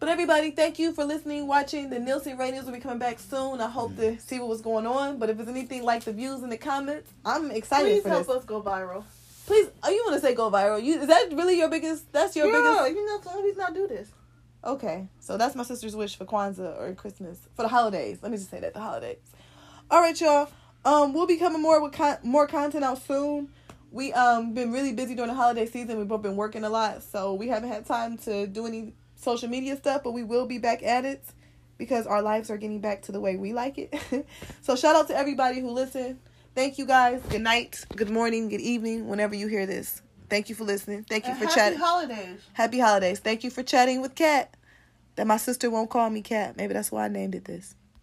But everybody, thank you for listening, watching. The Nielsen ratings will be coming back soon. I hope to see what was going on. But if it's anything like the views in the comments, I'm excited Please for help this. us go viral. Please, oh, you want to say go viral? You is that really your biggest? That's your yeah, biggest. you know, some reason I do this. Okay, so that's my sister's wish for Kwanzaa or Christmas for the holidays. Let me just say that the holidays. All right, y'all. Um, we'll be coming more with con- more content out soon. We um been really busy during the holiday season. We've both been working a lot, so we haven't had time to do any social media stuff. But we will be back at it because our lives are getting back to the way we like it. so shout out to everybody who listened. Thank you guys. Good night, good morning, good evening, whenever you hear this. Thank you for listening. Thank you And for happy chatting. Happy holidays. Happy holidays. Thank you for chatting with Kat. That my sister won't call me Kat. Maybe that's why I named it this.